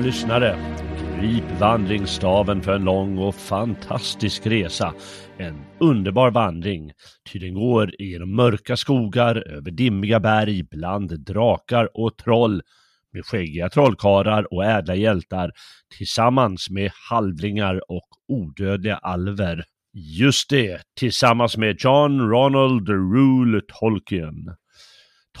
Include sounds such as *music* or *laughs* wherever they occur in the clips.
Kära lyssnare, grip vandringsstaven för en lång och fantastisk resa. En underbar vandring, ty den går genom mörka skogar, över dimmiga berg, bland drakar och troll, med skäggiga trollkarlar och ädla hjältar, tillsammans med halvlingar och odödliga alver. Just det, tillsammans med John Ronald Rule Tolkien.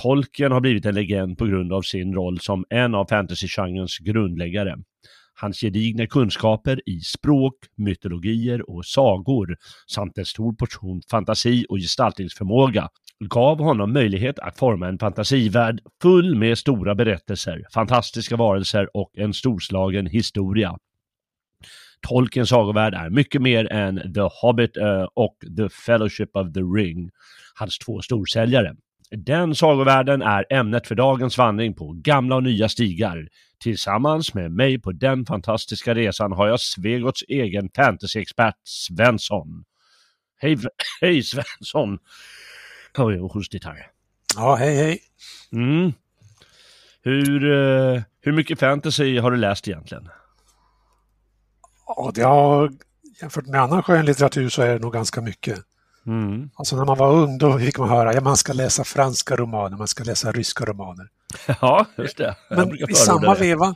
Tolkien har blivit en legend på grund av sin roll som en av fantasygenrens grundläggare. Hans gedigna kunskaper i språk, mytologier och sagor samt en stor portion fantasi och gestaltningsförmåga gav honom möjlighet att forma en fantasivärld full med stora berättelser, fantastiska varelser och en storslagen historia. Tolkiens sagovärld är mycket mer än The Hobbit eh, och The Fellowship of the Ring, hans två storsäljare. Den sagovärlden är ämnet för dagens vandring på gamla och nya stigar. Tillsammans med mig på den fantastiska resan har jag Svegots egen fantasyexpert Svensson. Hej, *laughs* hej Svensson! Oj, vad hostigt här. Ja, hej hej. Mm. Hur, uh, hur mycket fantasy har du läst egentligen? Ja, det har, jämfört med annan skönlitteratur så är det nog ganska mycket. Mm. Alltså när man var ung då fick man höra att man ska läsa franska romaner, man ska läsa ryska romaner. *laughs* Ja, just det. Men i samma det. veva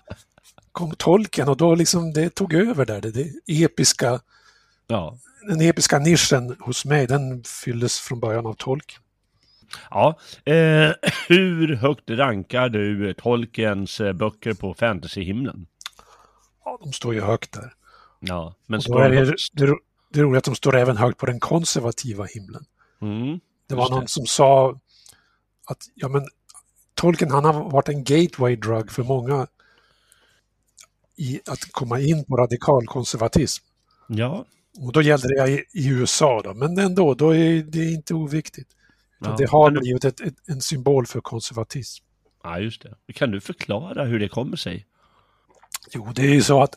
kom tolken och då liksom det tog över där. Det, det episka, ja. Den episka nischen hos mig, den fylldes från början av tolk. Ja, eh, *clears throat* hur högt rankar du Tolkiens eh, böcker på fantasyhimlen? Ja, de står ju högt där. Ja, men står de högst? Det, det är att de står även högt på den konservativa himlen. Mm, det var någon det. som sa att ja, men, Tolkien han har varit en gateway drug för många i att komma in på radikal konservatism. Ja. Och då gällde det i, i USA då, men ändå, då är det inte oviktigt. Ja. Det har blivit ett, ett, en symbol för konservatism. Ja, just det. Kan du förklara hur det kommer sig? Jo, det är ju så att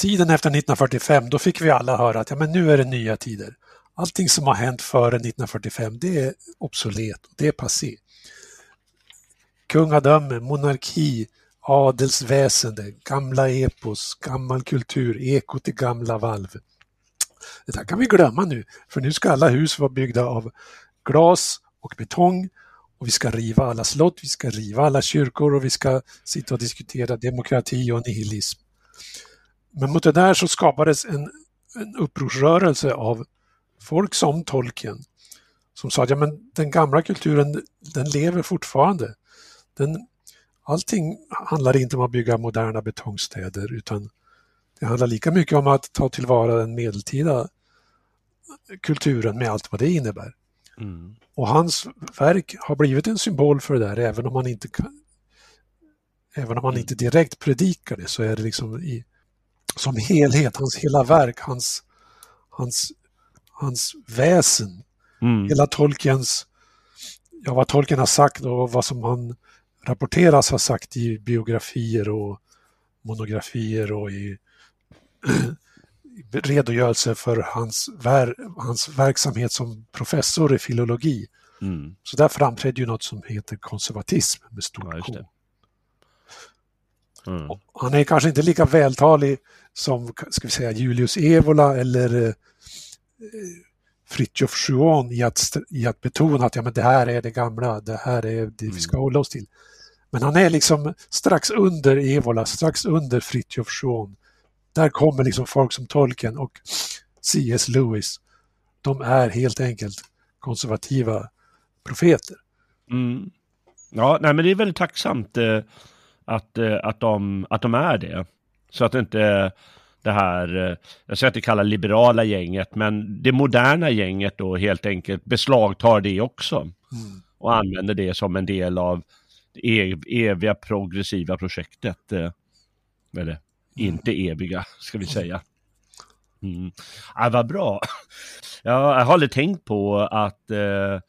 tiden efter 1945, då fick vi alla höra att ja, men nu är det nya tider. Allting som har hänt före 1945, det är obsolet, det är passé. Kungadöme, monarki, adelsväsende, gamla epos, gammal kultur, ekot i gamla valv. Det där kan vi glömma nu, för nu ska alla hus vara byggda av glas och betong och vi ska riva alla slott, vi ska riva alla kyrkor och vi ska sitta och diskutera demokrati och nihilism. Men mot det där så skapades en, en upprorsrörelse av folk som Tolkien som sa att ja, men den gamla kulturen den lever fortfarande. Den, allting handlar inte om att bygga moderna betongstäder utan det handlar lika mycket om att ta tillvara den medeltida kulturen med allt vad det innebär. Mm. Och hans verk har blivit en symbol för det där även om man inte kan, även om man mm. inte direkt predikar det så är det liksom i, som helhet, hans hela verk, hans, hans, hans väsen. Mm. Hela Tolkiens, ja vad Tolkien har sagt och vad som han rapporteras har sagt i biografier och monografier och i *clears throat* redogörelse för hans, ver, hans verksamhet som professor i filologi. Mm. Så där framträdde ju något som heter konservatism med stort ja, K. Mm. Han är kanske inte lika vältalig som ska vi säga, Julius Evola eller eh, Fritjof Schuon i att, i att betona att ja, men det här är det gamla, det här är det vi ska hålla oss till. Men han är liksom strax under Evola, strax under Fritjof Schuon. Där kommer liksom folk som Tolkien och C.S. Lewis. De är helt enkelt konservativa profeter. Mm. Ja, nej, men det är väldigt tacksamt eh, att, eh, att, de, att de är det. Så att inte det här, eh, jag ska inte kalla liberala gänget, men det moderna gänget då helt enkelt beslagtar det också. Mm. Och använder det som en del av det ev eviga progressiva projektet. Eh, eller inte eviga, ska vi säga. Mm. Ja, vad bra. *laughs* Ja, jag har aldrig tänkt på att, eh,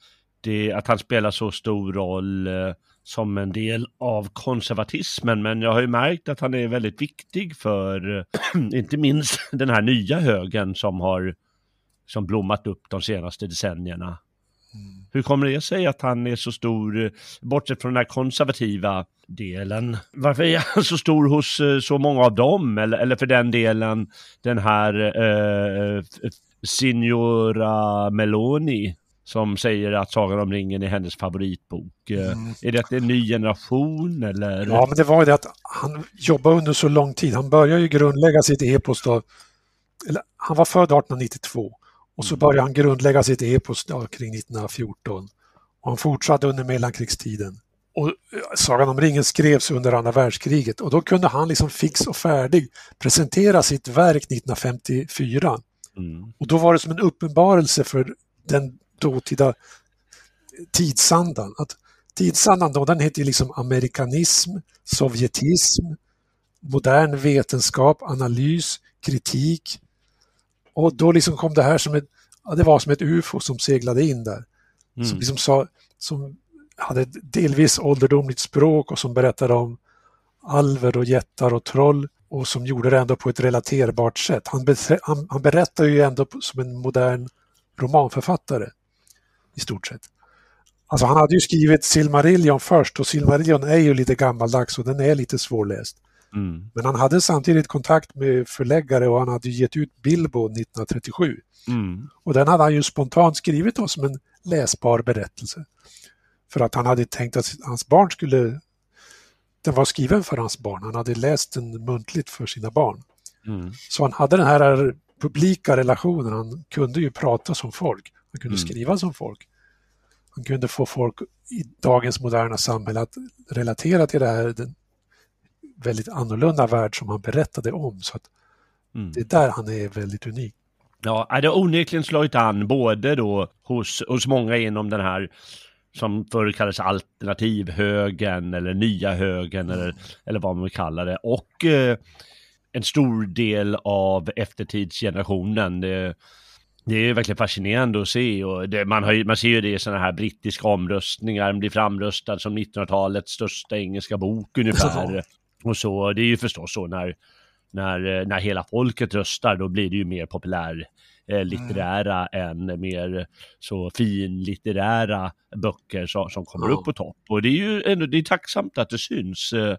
det, att han spelar så stor roll eh, som en del av konservatismen, men jag har ju märkt att han är väldigt viktig för, eh, *clears throat* inte minst *clears throat* den här nya högen som har som blommat upp de senaste decennierna. Mm. Hur kommer det sig att han är så stor, eh, bortsett från den här konservativa delen? Varför är han så stor hos eh, så många av dem? Eller, eller för den delen den här eh, Signora Meloni som säger att Sagan om ringen är hennes favoritbok. Mm. Är det en ny generation eller? Ja, men det var ju det att han jobbade under så lång tid. Han började ju grundlägga sitt epos då, eller han var född 1892 och så mm. började han grundlägga sitt epos då, kring 1914. Och han fortsatte under mellankrigstiden. Och eh, Sagan om ringen skrevs under andra världskriget och då kunde han liksom fix och färdig presentera sitt verk 1954. Mm. Och då var det som en uppenbarelse för den dåtida tidsandan. Att tidsandan då, den heter liksom amerikanism, sovjetism, modern vetenskap, analys, kritik. Och då liksom kom det här som ett, ja, det var som ett ufo som seglade in där. Mm. Som, liksom sa, som hade delvis ålderdomligt språk och som berättade om alver och jättar och troll och som gjorde det ändå på ett relaterbart sätt. Han, han, han berättar ju ändå som en modern romanförfattare i stort sett. Alltså han hade ju skrivit Silmarillion först och Silmarillion är ju lite gammaldags och den är lite svårläst. Mm. Men han hade samtidigt kontakt med förläggare och han hade gett ut Bilbo 1937. Mm. Och den hade han ju spontant skrivit då som en läsbar berättelse. För att han hade tänkt att hans barn skulle... Den var skriven för hans barn, han hade läst den muntligt för sina barn. Mm. Så han hade den här publika relationen, han kunde ju prata som folk. Han kunde mm. skriva som folk. Han kunde få folk i dagens moderna samhälle att relatera till det här, den väldigt annorlunda värld som han berättade om. Så att mm. Det är där han är väldigt unik. Ja, det har onekligen slagit an både då hos, hos många inom den här som förr kallades alternativhögen eller nya högen eller, mm. eller vad man vill kalla det och eh, en stor del av eftertidsgenerationen. Det, det är verkligen fascinerande att se och det, man, har, man ser ju det i sådana här brittiska omröstningar, den blir framröstad som 1900-talets största engelska bok ungefär. och så, det är ju förstås så när, när, när hela folket röstar, då blir det ju mer populär eh, litterära mm. än mer så finlitterära böcker som, som kommer ja. upp på topp. Och det är ju ändå, det är tacksamt att det syns eh,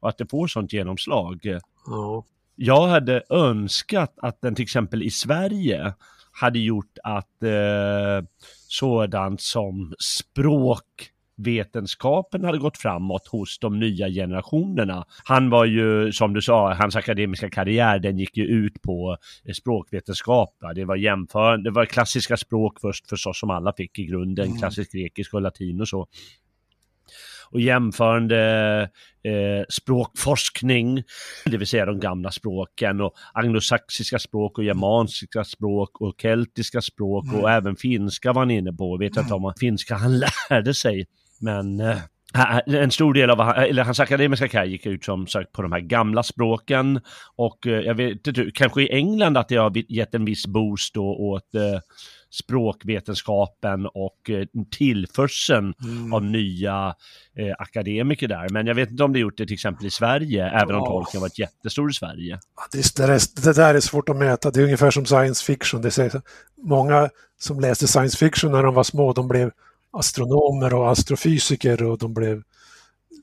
och att det får sånt genomslag. Ja. Jag hade önskat att den till exempel i Sverige hade gjort att eh, sådant som språkvetenskapen hade gått framåt hos de nya generationerna. Han var ju, som du sa, hans akademiska karriär, den gick ju ut på eh, språkvetenskap. Det var jämförande, det var klassiska språk först förstås som alla fick i grunden, mm. klassisk grekisk och latin och så och jämförande eh, språkforskning, det vill säga de gamla språken och anglosaxiska språk och germanska språk och keltiska språk mm. och även finska var han inne på. Jag vet inte om han, finska han *laughs* lärde sig, men eh, en stor del av eller hans akademiska karriär gick ut som sagt på de här gamla språken och eh, jag vet inte, kanske i England att det har gett en viss boost då åt eh, språkvetenskapen och eh, tillförseln mm. av nya eh, akademiker där. Men jag vet inte om det gjort det till exempel i Sverige, även om tolken varit jättestor i Sverige. Det, det, det där är svårt att mäta. Det är ungefär som science fiction. Det säger, många som läste science fiction när de var små, de blev astronomer och astrofysiker och de blev mm.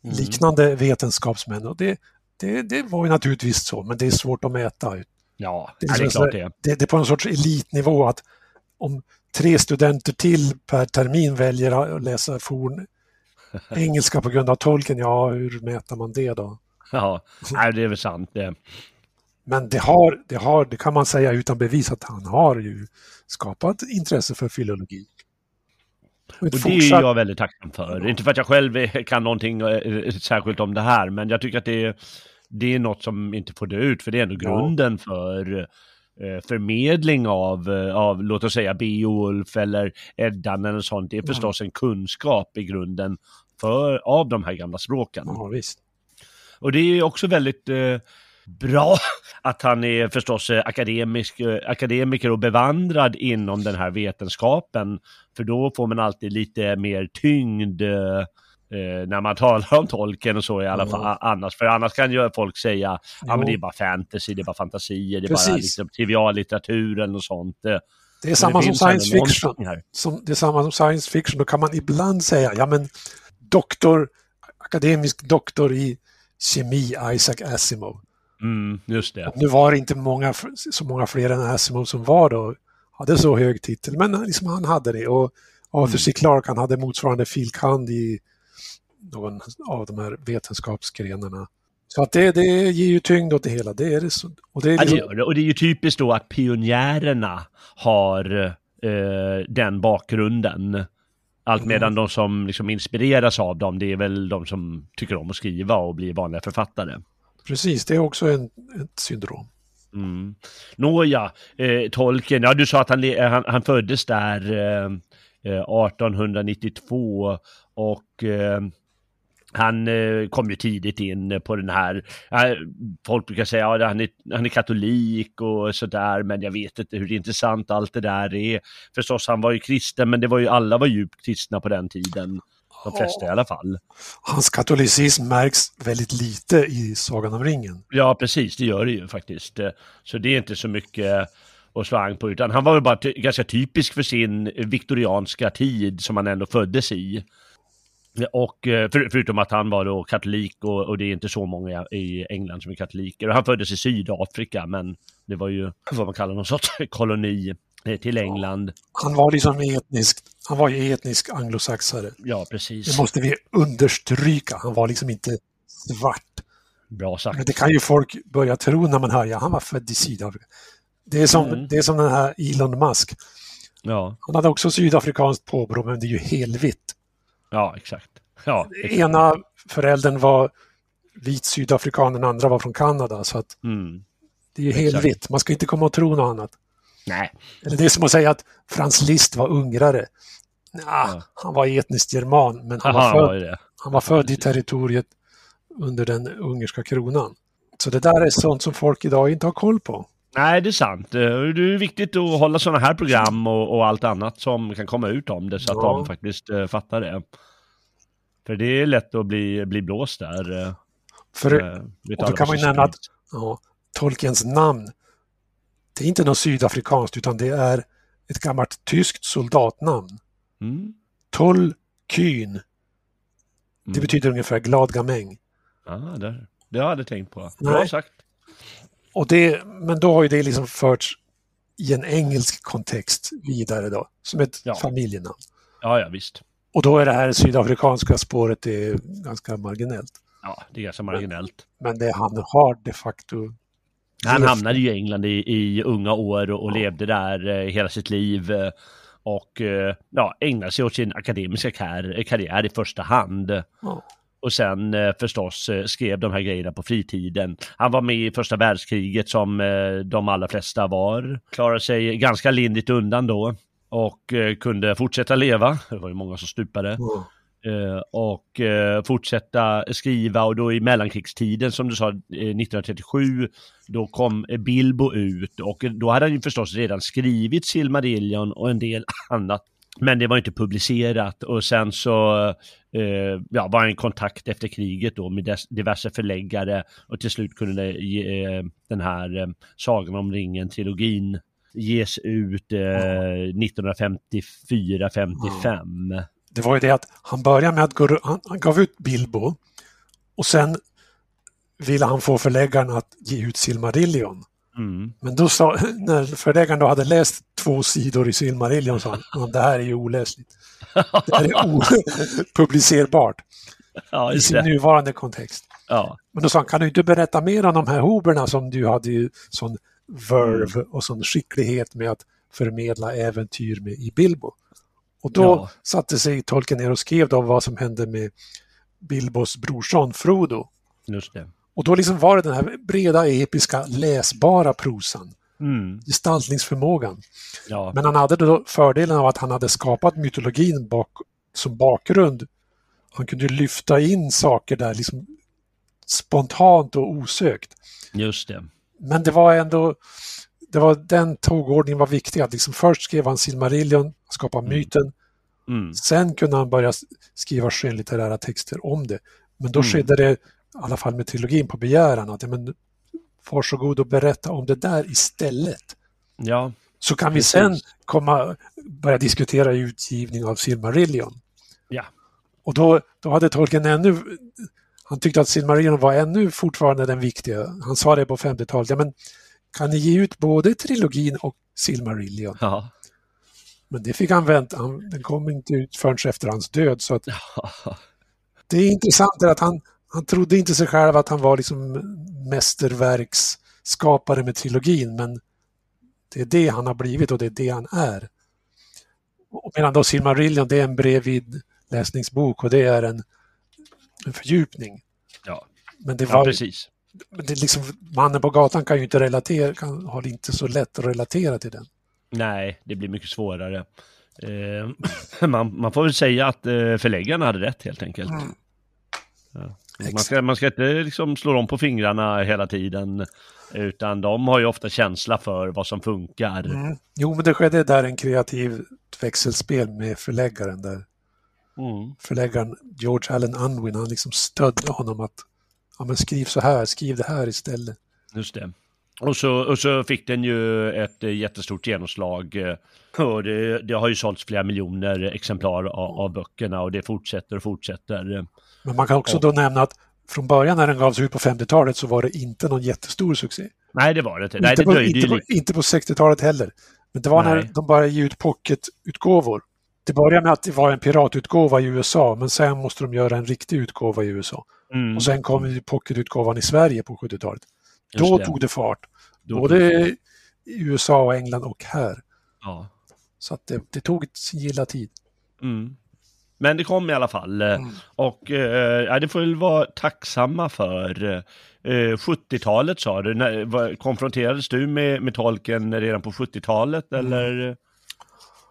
liknande vetenskapsmän. Och det, det, det var ju naturligtvis så, men det är svårt att mäta. Ja, det är, det är klart det. det. Det är på en sorts elitnivå att om tre studenter till per termin väljer att läsa forn engelska på grund av tolken, ja hur mäter man det då? Ja, nej, det är väl sant det. Men det, har, det, har, det kan man säga utan bevis att han har ju skapat intresse för filologi. Och, och det fortsatt... är jag väldigt tacksam för. Inte för att jag själv *laughs* kan någonting eh, särskilt om det här, men jag tycker att det är, det är något som inte får dö ut, för det är ändå grunden ja. för förmedling av, eh, av, låt oss säga, Beowulf eller Eddan eller sånt. Det är förstås en kunskap i grunden för, av de här gamla språken. Ja, visst. Och det är också väldigt eh, bra *laughs* att han är förstås eh, akademisk, eh, akademiker och bevandrad inom den här vetenskapen. För då får man alltid lite mer tyngd eh, när man *laughs* talar om tolken och så i alla fall annars. För annars kan ju folk säga, ja men det är bara fantasy, det är bara fantasier, det är Precis. bara liksom, triviallitteratur eller något sånt. Det är samma det som science fiction. Som, det är samma som science fiction, då kan man ibland säga, ja men doktor, akademisk doktor i kemi, Isaac Asimov. Mm, just det. Nu var det inte många, så många fler än Asimov som var då, hade så hög titel, men liksom han hade det. Och Arthur mm. C. Clarke, han hade motsvarande filkand i någon av de här vetenskapsgrenarna. Så att det, det ger ju tyngd åt det hela. Det är det så, och, det är liksom... ja, det Och det är ju typiskt då att pionjärerna har eh, den bakgrunden. Allt medan mm. de som liksom inspireras av dem, det är väl de som tycker om att skriva och bli vanliga författare. Precis, det är också en, ett syndrom. Mm. Nåja, eh, tolken, ja du sa att han, han, han föddes där eh, 1892 eh, och eh, han eh, kom ju tidigt in på den här, folk brukar säga att ja, han, är, han är katolik och sådär, men jag vet inte hur intressant allt det där är. Förstås, han var ju kristen, men det var ju, alla var djupt kristna på den tiden. De flesta i alla fall. Hans katolicism märks väldigt lite i Sagan om ringen. Ja, precis, det gör det ju faktiskt. Så det är inte så mycket slå an på, utan han var väl bara ganska typisk för sin viktorianska tid som han ändå föddes i. Och eh, för, förutom att han var då katolik och, och, det är inte så många i England som är katoliker. Och han föddes i Sydafrika, men det var ju vad man kallar någon sorts *laughs* koloni eh, till England. Han var liksom etnisk, han var ju etnisk anglosaxare. Ja, precis. Det måste vi understryka. Han var liksom inte svart. Bra sagt. Men det kan ju folk börja tro när man hör, ja han var född i Sydafrika. Det är som, mm. det är som den här Elon Musk. Ja. Han hade också sydafrikanskt påbrå, men det är ju helvitt. Ja, exakt. Ja, exakt. Ena föräldern var vit sydafrikan, den andra var från Kanada. Så att mm. Det är ju helvitt, man ska inte komma och tro något annat. Nej. Eller det är som att säga att Frans Liszt var ungrare. Nah, ja. Han var etniskt german, men han, Aha, var, född, var han var född i territoriet under den ungerska kronan. Så det där är sånt som folk idag inte har koll på. Nej, det är sant. Det är viktigt att hålla sådana här program och, och, allt annat som kan komma ut om det så att ja. de faktiskt uh, fattar det. För det är lätt att bli, bli blåst där. Uh, För, uh, och då kan man ju nämna att ja, Tolkiens namn, det är inte något sydafrikanskt utan det är ett gammalt tyskt soldatnamn. Mm. Tolkyn. Det mm. betyder ungefär glad gamäng. Ah, det, det har jag aldrig tänkt på. Bra Nej. sagt. Och det, men då har ju det liksom förts i en engelsk kontext vidare då, som ett ja. familjenamn. Ja, ja, visst. Och då är det här sydafrikanska spåret det ganska marginellt. Ja, det är ganska marginellt. Men, men det han har de facto... Han hamnade ju i England i, i unga år och, och ja. levde där eh, hela sitt liv. Eh, och eh, ja, ägnade sig åt sin akademiska kar karriär i första hand. Ja. Och sen eh, förstås eh, skrev de här grejerna på fritiden. Han var med i första världskriget som eh, de allra flesta var. Klarade sig ganska lindrigt undan då och eh, kunde fortsätta leva. Det var ju många som stupade. Mm. och eh, fortsätta skriva och då i mellankrigstiden som du sa 1937 då kom Bilbo ut och då hade han ju förstås redan skrivit Silmarillion och en del *laughs* annat men det var inte publicerat. Och sen så eh, ja, var i kontakt efter kriget då med diverse förläggare. Och till slut kunde eh, den här eh, Sagan om ringen-trilogin ges ut eh, 1954-55. Det var ju det att han började med att gå, han, han gav ut Bilbo. Och sen ville han få förläggaren att ge ut Silmarillion. Mm. Men då sa, *laughs* när förläggaren då hade läst två sidor i Silmarillion sa han, "Ja, det här är ju oläsligt. Det här är *laughs* opublicerbart Ja, i sin det. nuvarande kontext. Ja. Men då sa han, kan du inte berätta mer om de här hoberna som du hade ju sån verve Mm. och sån skicklighet med att förmedla äventyr med i Bilbo. Och då Ja. satte sig tolken ner och skrev då vad som hände med Bilbos brorson Frodo. Just det. Och då liksom var det den här breda, episka, läsbara prosan, Mm. gestaltningsförmågan. Ja. Men han hade då fördelen av att han hade skapat mytologin bak, som bakgrund. Han kunde lyfta in saker där liksom spontant och osökt. Just det. Men det var ändå, det var, den tågordningen var viktig. Att liksom först skrev han Silmarillion, skapade myten. Mm. Sen kunde han börja skriva skönlitterära texter om det. Men då Mm. skedde det, i alla fall med trilogin, på begäran. Att, ja, men, varsågod och berätta om det där istället. Ja. Så kan vi Precis. sen komma, börja diskutera utgivning av Silmarillion. Ja. Och då, då hade Tolkien ännu, han tyckte att Silmarillion var ännu fortfarande den viktiga. Han sa det på 50-talet, ja men kan ni ge ut både trilogin och Silmarillion? Ja. Men det fick han vänta, han, den kom inte ut förrän efter hans död. Så att det är intressant att han, han trodde inte sig själv att han var liksom mästerverksskapare med trilogin, men det är det han har blivit och det är det han är. Och medan då Silmarillion, det är en bredvid läsningsbok och det är en, en fördjupning. Ja. Men det ja, var, precis. men det är liksom, mannen på gatan kan ju inte relatera, kan, har inte så lätt att relatera till den. Nej, det blir mycket svårare. Eh, *laughs* man, man får väl säga att eh, förläggarna hade rätt helt enkelt. Mm. Ja. Man, ska, man ska inte liksom slå dem på fingrarna hela tiden, utan de har ju ofta känsla för vad som funkar. Mm. Jo, men det skedde där en kreativ växelspel med förläggaren där. Mm. Förläggaren George Allen Unwin, han liksom stödde honom att ja, men skriv så här, skriv det här istället. Just det. Och så, och så fick den ju ett eh, jättestort genomslag. eh, Och det, det har ju sålts flera miljoner exemplar av, av böckerna och det fortsätter och fortsätter. Men man kan också då nämna att från början när den gavs ut på 50-talet så var det inte någon jättestor succé. Nej, det var det inte. Nej, det på, dröjde inte, på, inte på 60-talet heller. Men det var när Nej. de började ge ut pocketutgåvor. Det började med att det var en piratutgåva i USA, men sen måste de göra en riktig utgåva i USA. Mm. Och sen kom pocketutgåvan i Sverige på 70-talet. Just Då det. tog det fart. Då Både det i USA och England och här. Ja. Så att det, det tog sin gilla tid. Mm. Men det kom i alla fall. eh, Mm. Och eh, det får vi vara tacksamma för. Eh, 70-talet sa du, när, var, konfronterades du med, med tolken redan på 70-talet Mm. eller? eh,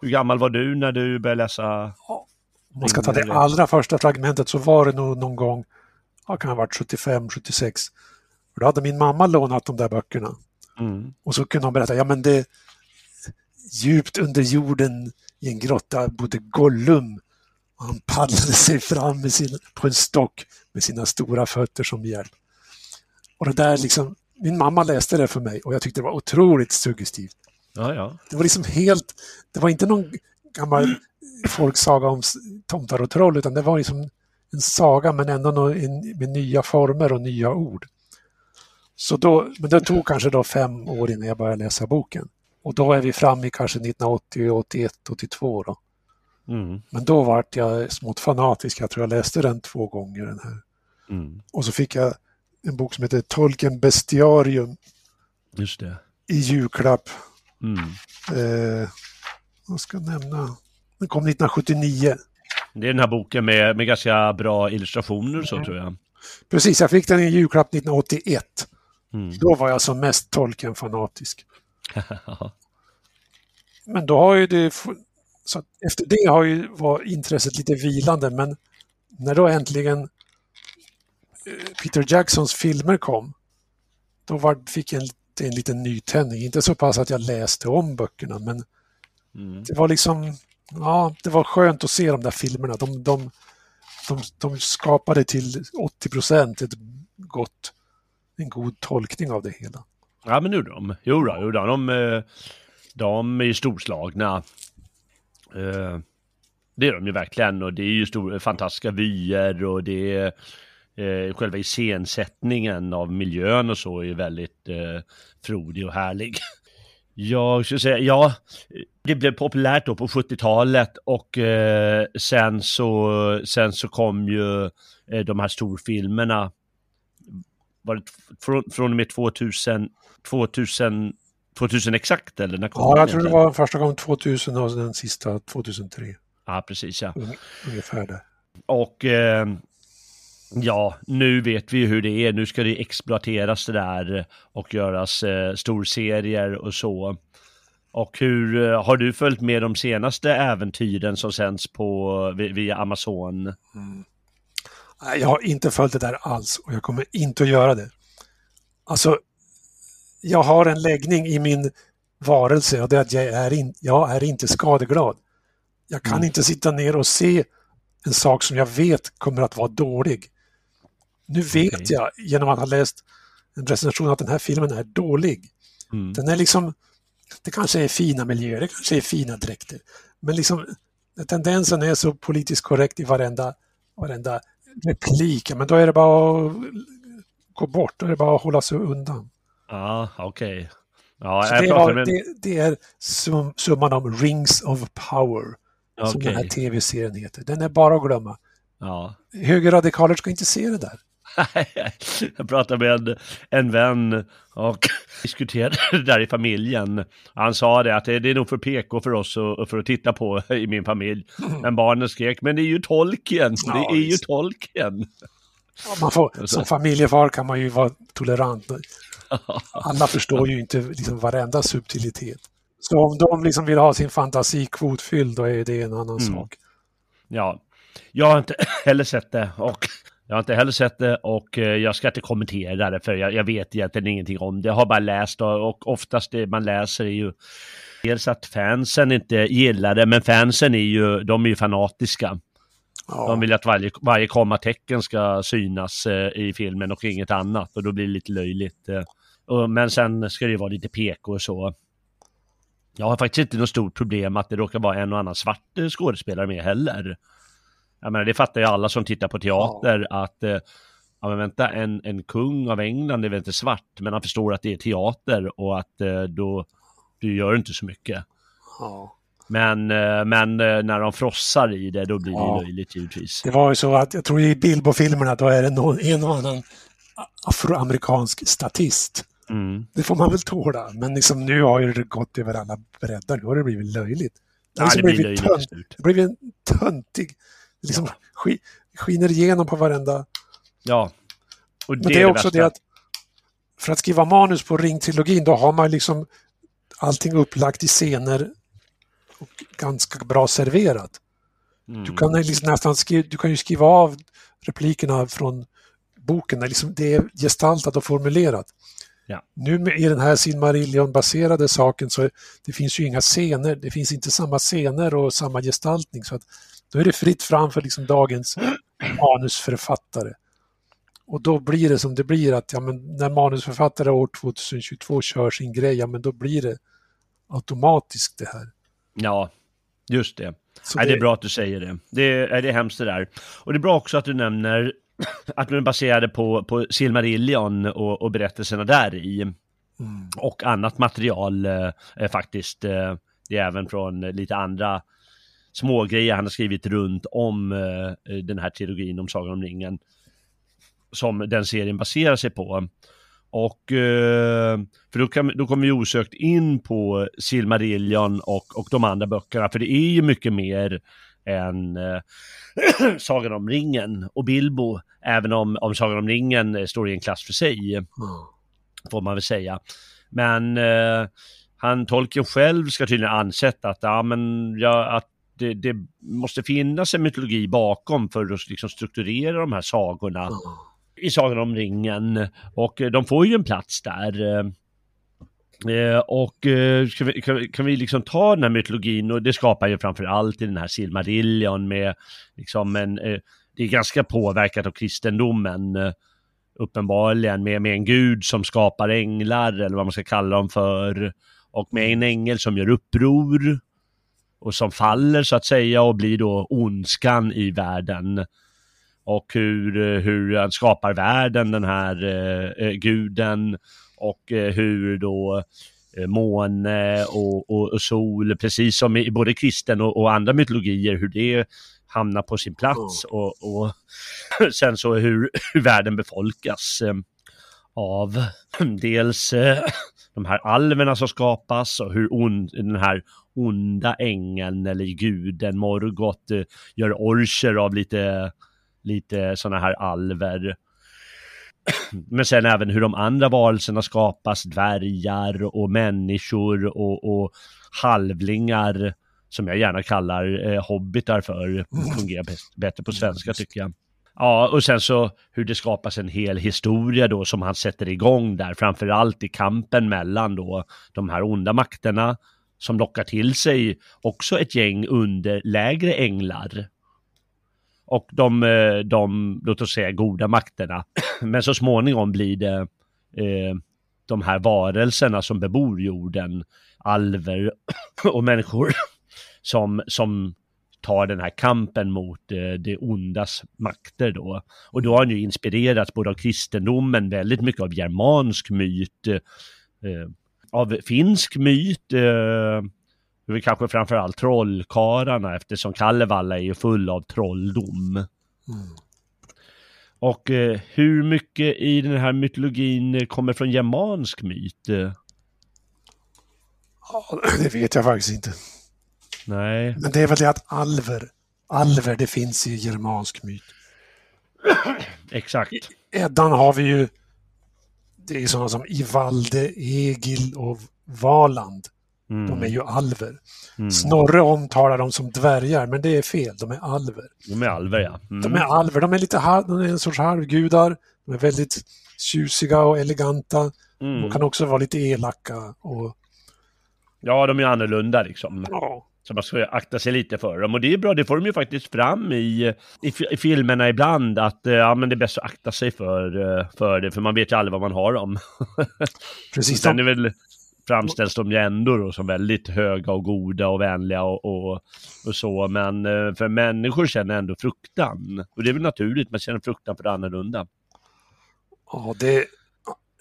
Hur gammal var du när du började läsa? Om man ska ta det allra första fragmentet så var det nog någon gång, ja, kan ha varit 75, 76. För då hade min mamma lånat de där böckerna. Mm. Och så kunde hon berätta, ja men det djupt under jorden i en grotta bodde Gollum. Och han paddlade sig fram med sin, på en stock med sina stora fötter som hjälp. Och det där liksom, min mamma läste det för mig och jag tyckte det var otroligt suggestivt. Ja, ja. Det var liksom helt, det var inte någon gammal folksaga om tomtar och troll utan det var liksom en saga men ändå med nya former och nya ord. Så då, men det tog kanske då fem år innan jag började läsa boken. Och då är vi framme i kanske 1980, 81, 82 då. Mm. Men då vart jag smått fanatisk. Jag tror jag läste den två gånger den här. Mm. Och så fick jag en bok som heter Tolkien Bestiarium Just det. i julklapp. Mm. Eh, jag ska nämna, den kom 1979. Det är den här boken med, med ganska bra illustrationer så tror jag. Precis, jag fick den i julklapp 1981. Mm. Då var jag som mest Tolkien-fanatisk. *laughs* Men då har ju det... Så efter det har ju var intresset lite vilande, men när då äntligen eh, Peter Jacksons filmer kom, då var, fick jag en, en liten nytändning. Inte så pass att jag läste om böckerna, men Mm. det var liksom... Ja, det var skönt att se de där filmerna. De, de, de, de skapade till 80 procent ett gott, en god tolkning av det hela. Ja men nu de. Jo då, jo då. De, eh, de är storslagna. Eh, Det är de ju verkligen och det är ju stor, fantastiska vyer och det är, eh, själva iscensättningen av miljön och så är väldigt eh, frodig och härlig. *laughs* Jag skulle säga, ja, det blev populärt då på 70-talet och eh, sen, så, sen så kom ju eh, de här storfilmerna var det från, från och med 2000, 2000, 2000 exakt eller när kom Ja, jag tror det var första gången 2000 och den sista 2003. Ja, precis ja. Un- Ungefär där. Och eh, ja, nu vet vi hur det är. Nu ska det exploateras det där och göras eh, storserier och så. Och hur eh, har du följt med de senaste äventyren som sänds på vi- via Amazon? Nej, Jag har inte följt det där alls och jag kommer inte att göra det. Alltså, jag har en läggning i min varelse och det är att jag är, in, jag är inte skadeglad. Jag kan Mm. inte sitta ner och se en sak som jag vet kommer att vara dålig. Nu vet Okej. jag genom att ha läst en recension att den här filmen är dålig. Mm. Den är liksom, det kanske är fina miljöer, det kanske är fina dräkter. Men liksom tendensen är så politiskt korrekt i varenda, varenda replik. Men då är det bara att gå bort, då är det bara att hålla sig undan. Ja, okej. Ja, Så jag det, pratade var, med... det, det är sum, summan av Rings of Power, som den här tv-serien heter. Den är bara att glömma. Ja. Högerradikaler ska inte se det där. *laughs* Jag pratade med en, en vän och *laughs* diskuterade *laughs* det där i familjen. Han sa det att det, det är nog för PK för oss att, för att titta på i min familj. Men barnen skrek, men det är ju tolken, Ja, det är ju tolken. Ja, Man får, som familjefar kan man ju vara tolerant. *laughs* Alla förstår ju inte liksom varenda subtilitet. Så om de liksom vill ha sin fantasi kvotfylld, då är det en annan Mm. sak. Ja, jag har inte *laughs* heller sett det och jag har inte heller sett det och eh, jag ska inte kommentera det för jag, jag vet egentligen ingenting om det. Jag har bara läst och, och oftast det man läser är ju dels att fansen inte gillar det, men fansen är ju, de är ju fanatiska. Ja. De vill att varje, varje kommatecken ska synas eh, i filmen och inget annat och då blir det lite löjligt. Och, men sen ska det ju vara lite PK och så. Jag har faktiskt inte något stort problem att det råkar vara en och annan svart eh, skådespelare med heller. Jag menar, det fattar ju alla som tittar på teater att eh, Ja men vänta, en, en kung av England är väl inte svart, men han förstår att det är teater och att eh, då, då gör inte så mycket. Ja. Men, eh, men när de frossar i det, då blir det Ja. löjligt givetvis. Det var ju så att jag tror i Bilbo-filmerna då är det någon, en och annan afroamerikansk statist. Mm. Det får man väl tåla. Men liksom nu har ju det gått över alla breddar. Nu har det blivit löjligt. Det har Ja, liksom det blir blivit löjligt tönt- det blivit en töntig... Det liksom ski, skiner igenom på varenda... Ja. Och Men det är också det att för att skriva manus på Ring-trilogin då har man liksom allting upplagt i scener och ganska bra serverat. Mm. Du kan, liksom nästan skriva, du kan ju skriva av replikerna från boken. Liksom det är gestaltat och formulerat. Ja. Nu i den här Silmarillion-baserade saken så det finns ju inga scener. Det finns inte samma scener och samma gestaltning. Så att då är det fritt fram för liksom dagens manusförfattare. Och då blir det som det blir att ja, men när manusförfattare år 2022 kör sin grej, ja men då blir det automatiskt det här. Ja, just det. Så Nej, det är bra att du säger det. Det är, det är hemskt det där. Och det är bra också att du nämner att de är baserade på, på Silmarillion och, och berättelserna där i. Mm. Och annat material eh, eh, faktiskt. Eh, det är även från eh, lite andra små grejer han har skrivit runt om eh, den här trilogin om Sagan om ringen. Som den serien baserar sig på. Och, eh, för då, kan, då kommer vi osökt in på Silmarillion och, och de andra böckerna, för det är ju mycket mer än eh, *clears throat* Sagan om ringen och Bilbo, även om, om Sagan om ringen eh, står i en klass för sig, Ja. får man väl säga. Men eh, han, tolken själv ska tydligen ansett att, ja, men, ja, att det, det måste finnas en mytologi bakom för att liksom strukturera de här sagorna Ja. i Sagan om ringen. Och de får ju en plats där eh, och eh, vi, kan, vi- kan vi liksom ta den här mytologin och det skapar ju framför allt i den här Silmarillion med liksom en, eh, det är ganska påverkat av kristendomen eh, uppenbarligen med, med en gud som skapar änglar eller vad man ska kalla dem för och med en ängel som gör uppror och som faller så att säga och blir då ondskan i världen. och hur, eh, hur han skapar världen, den här eh, eh guden och eh, hur då eh, måne och, och, och, sol, precis som i både kristen och, och, andra mytologier, hur det hamnar på sin plats och, och *laughs* sen så hur, hur världen befolkas eh, av *clears throat* dels *clears throat* de här alverna som skapas och hur on, den här onda ängeln eller guden Morgoth gör orcher av lite, lite sådana här alver. *clears throat* Men sen även hur de andra varelserna skapas, dvärgar och människor och, och halvlingar som jag gärna kallar eh, hobbitar för, fungerar bättre på svenska tycker jag. Ja, och sen så hur det skapas en hel historia då som han sätter igång där, framförallt i kampen mellan då de här onda makterna som lockar till sig också ett gäng underlägre änglar och de, eh, de, låt oss säga, goda makterna. *coughs* Men så småningom blir det eh, de här varelserna som bebor jorden, alver *coughs* och människor, *coughs* som, som tar den här kampen mot eh, det ondas makter då. Och då har han ju inspirerats både av kristendomen, väldigt mycket av germansk myt, eh, av finsk myt, eh, det är kanske framförallt trollkarlarna eftersom Kalevala är ju full av trolldom. Mm. Och eh, hur mycket i den här mytologin kommer från germansk myt? Ja, *clears throat* det vet jag faktiskt inte. Nej. Men det är väl det att alver, alver det finns i germansk myt. *clears throat* Exakt. I Eddan har vi ju, det är sådana som Ivalde, Egil och Valand. Mm. De är ju alver. Mm. Snorre omtalar dem som dvärgar, men det är fel. De är alver. De är alver, ja. Mm. De är alver. De är lite halv, de är en sorts halvgudar. De är väldigt tjusiga och eleganta. Mm. De kan också vara lite elaka. Och... Ja, de är annorlunda liksom. Ja. Så man ska akta sig lite för dem. Och det är bra, det får de ju faktiskt fram i, i, i filmerna ibland, att eh, ja, men det är bäst att akta sig för, eh, för det, för man vet ju aldrig vad man har dem. *laughs* Precis. Sen är väl framställs de ju ändå då som väldigt höga och goda och vänliga och, och, och, så. Men eh, för människor känner ändå fruktan. Och det är väl naturligt, man känner fruktan för det annorlunda. Ja, det,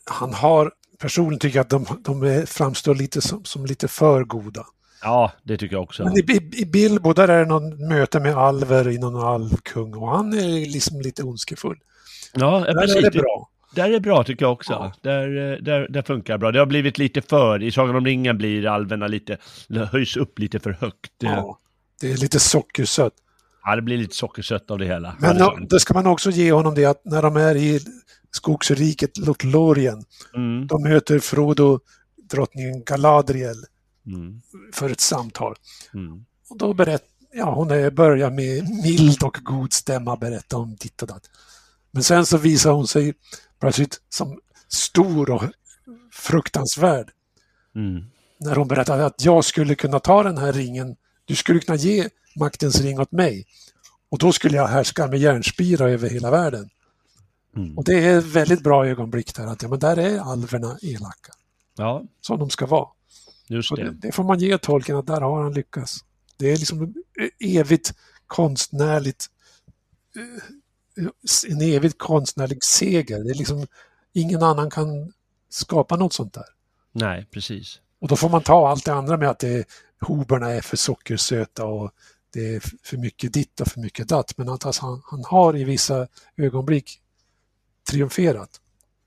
han har, personligen tycker jag att de, de framstår lite som, som lite för goda. Ja, det tycker jag också. Men i, i, i Bilbo där är det någon möte med alver i någon alvkung och han är liksom lite ondskefull. Ja, där precis. är det bra. Där är bra tycker jag också. Ja. Där, eh, där, där funkar bra. Det har blivit lite för, i Sagan om ringen blir alverna lite, höjs upp lite för högt. Ja, det är lite sockersött. Ja, det blir lite sockersött av det hela. Men ja, det ska man också ge honom det att när de är i skogsriket Lothlorien, mm. de möter Frodo drottningen Galadriel mm. för ett samtal. Mm. Och då berättar, ja hon är, börjar med mild och god stämma berätta om ditt och datt. Men sen så visar hon sig plötsligt som stor och fruktansvärd. Mm. När hon berättade att jag skulle kunna ta den här ringen, du skulle kunna ge maktens ring åt mig. Och då skulle jag härska med järnspira över hela världen. Mm. Och det är väldigt bra ögonblick där, att ja, men där är alverna elaka. Ja. Som de ska vara. Just det. det. det. får man ge tolken att där har han lyckats. Det är liksom evigt konstnärligt eh, en evigt konstnärlig seger. Det är liksom, ingen annan kan skapa något sånt där. Nej, precis. Och då får man ta allt det andra med att det, hoberna är för sockersöta och det är för mycket ditt och för mycket datt. Men att alltså han, han har i vissa ögonblick triumferat.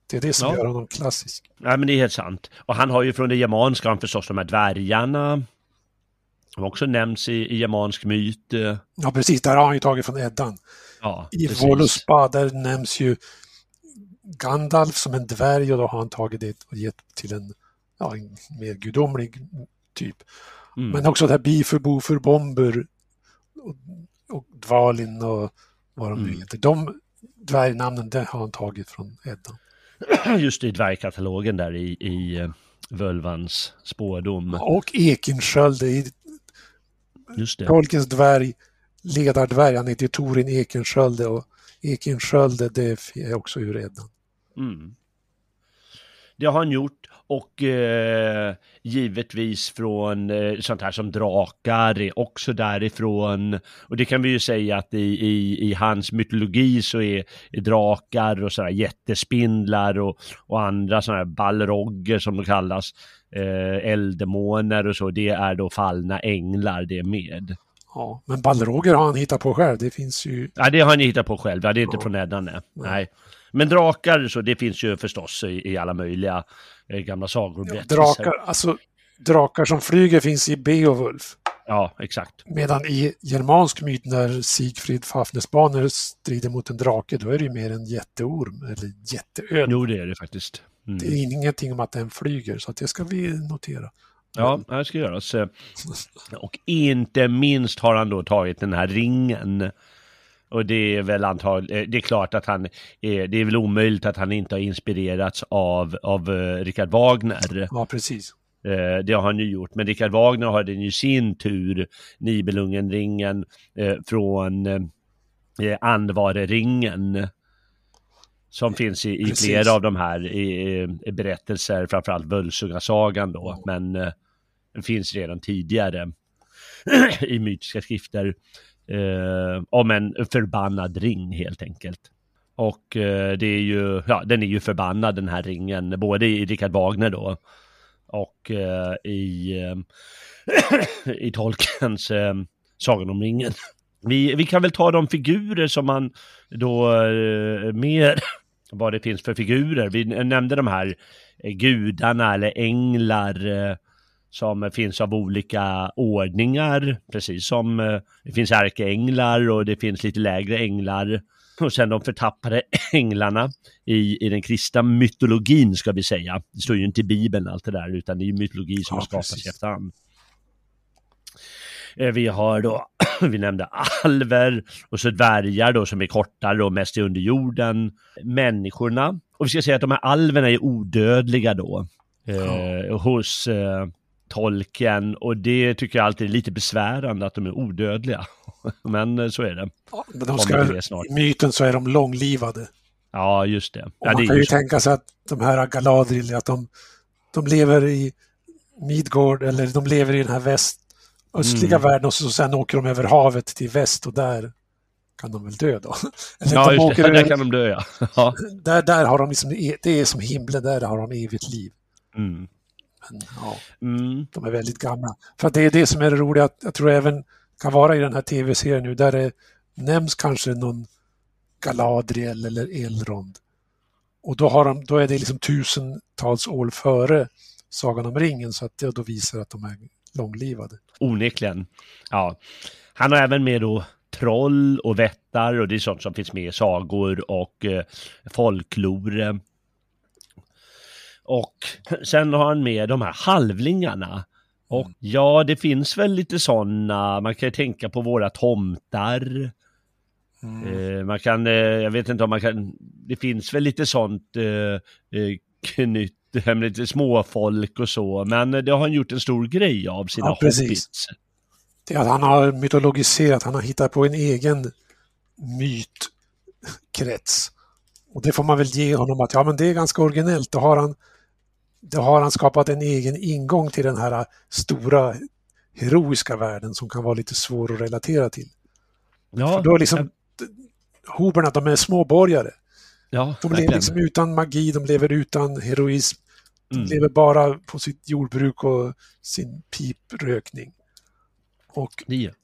Det är det som ja. gör honom klassisk. Nej, men det är helt sant. Och han har ju från det germanska han förstås de här dvärgarna. Som också nämns i, i germansk myt. Ja, precis. Där har han ju tagit från Eddan. Ja, I Voluspa där nämns ju Gandalf som en dvärg och då har han tagit det och gett till en, ja, en mer gudomlig typ. Mm. Men också det här Bifur, Bofur, Bomber och, och Dvalin och vad de mm. heter. De dvärgnamnen det har han tagit från Eddan. *clears throat* Just i dvärgkatalogen där i, i uh, Völvans spårdom. Och Ekensköld i Tolkens dvärg ledardvärg, han heter Torin Ekenskölde och Ekenskölde det är också ur Eddan. Mm. det har han gjort och eh, givetvis från eh, sånt här som drakar är också därifrån. Och det kan vi ju säga att i, i, i hans mytologi så är, är drakar och sådana jättespindlar och, och andra sådana här balrogger som de kallas, eh, elddemoner och så, det är då fallna änglar det med. Ja, men Balroger har han hittat på själv. Det finns ju... Ja, det har han hittat på själv. Ja, det är inte Ja. från Eddan, nej. nej. Men drakar, så det finns ju förstås i, i alla möjliga eh, gamla sagor och berättelser. Drakar, alltså, drakar som flyger finns i Beowulf. Ja, exakt. Medan i germansk myt när Sigfrid Fafnesbaner strider mot en drake, då är det ju mer en jätteorm eller jätteörn. Jo, det är det faktiskt. Mm. Det är ingenting om att den flyger, så det ska vi notera. Ja, det ska göras. Eh, Och inte minst har han då tagit den här ringen. Och det är väl antagligen, det är klart att han, det är väl omöjligt att han inte har inspirerats av, av eh, Richard Wagner. Ja, precis. Eh, det har han ju gjort, men Richard Wagner har den ju sin tur, Nibelungenringen, eh, från eh, Andvareringen. Som finns i, i flera av de här i, i berättelser, framförallt Völsungasagan då, men eh, den finns redan tidigare *clears throat* i mytiska skrifter. Eh, om en förbannad ring helt enkelt. Och eh, det är ju, ja den är ju förbannad den här ringen, både i Richard Wagner då och eh, i, eh, *clears throat* i Tolkiens eh, Sagan om ringen. Vi, vi kan väl ta de figurer som man då eh, mer, vad det finns för figurer. Vi nämnde de här eh, gudarna eller änglar eh, som finns av olika ordningar, precis som eh, det finns ärkeänglar och det finns lite lägre änglar. Och sen de förtappade *clears throat* änglarna i, i den kristna mytologin ska vi säga. Det står ju inte i Bibeln allt det där utan det är mytologi som Ja, har skapats i efterhand. Eh, Vi har då, *clears throat* vi nämnde alver och så dvärgar då som är kortare och mest i underjorden. Människorna. Och vi ska säga att de här alverna är odödliga då. Eh, hos eh, tolken och det tycker jag alltid är lite besvärande att de är odödliga. *laughs* Men eh, så är det. Ja, de ska, till det snart. I myten så är de långlivade. Ja, just det. Ja, det man kan ju ju så. tänka sig att de här Galadriel, att de, de lever i Midgård eller de lever i den här väst, östliga Mm. världen och så sen åker de över havet till väst och där kan de väl dö då. *laughs* Eller Ja, de åker det. *laughs* Där kan de dö, ja. *laughs* ja. där, där har de liksom, det är som himlen, där har de evigt liv. Mm. Men, ja, Mm. de är väldigt gamla. För det är det som är det roliga, att jag tror även kan vara i den här tv-serien nu, där det nämns kanske någon Galadriel eller Elrond. Och då, har de, då är det liksom tusentals år före Sagan om ringen, så att det då visar att de är långlivade. Onekligen. Ja. Han har även med då troll och vättar och det är sånt som finns med i sagor och eh, folklore. Och sen har han med de här halvlingarna. Och ja, det finns väl lite sådana, man kan ju tänka på våra tomtar. Eh, man kan, eh, jag vet inte om man kan, det finns väl lite sånt eh, eh, knytt, med lite småfolk och så, men det har han gjort en stor grej av sina Ja, hobbits. Det är att han har mytologiserat, han har hittat på en egen mytkrets. Och det får man väl ge honom att ja men det är ganska originellt. Då har han, då har han skapat en egen ingång till den här stora heroiska världen som kan vara lite svår att relatera till. Ja, För då är liksom hoberna, de är småborgare. ja, De lever liksom utan magi, de lever utan heroism. Mm. lever bara på sitt jordbruk och sin piprökning. Och är.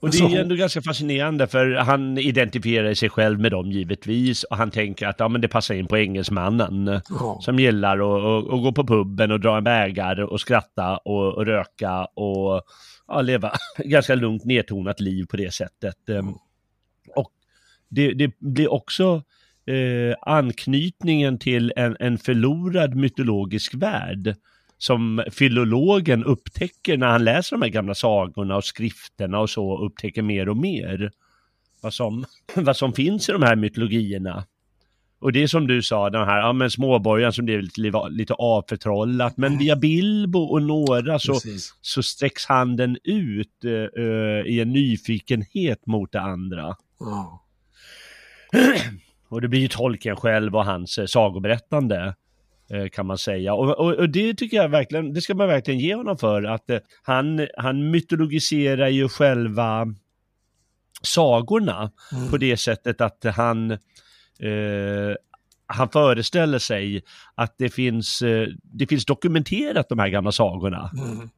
Och det är hon- ändå ganska fascinerande för han identifierar sig själv med dem givetvis och han tänker att ja, men det passar in på engelsmannen ja, som gillar att, gå på puben och dra en bägare och skratta och, och röka och ja, leva *laughs* ganska lugnt nedtonat liv på det sättet. Ehm, Och det, det blir också eh, anknytningen till en, en förlorad mytologisk värld som filologen upptäcker när han läser de här gamla sagorna och skrifterna och så, upptäcker mer och mer vad som, *laughs* vad som finns i de här mytologierna. Och det är som du sa, den här ja, men småborgaren som blev lite, lite avförtrollat, men via Bilbo och några så, precis. så sträcks handen ut eh, i en nyfikenhet mot det andra. Ja. *clears throat* Och det blir ju tolken själv och hans eh, sagoberättande eh, kan man säga. Och, och, och, det tycker jag verkligen, det ska man verkligen ge honom för, att eh, han, han mytologiserar ju själva sagorna mm. på det sättet att han eh, han föreställer sig att det finns, eh, det finns dokumenterat de här gamla sagorna. Mm.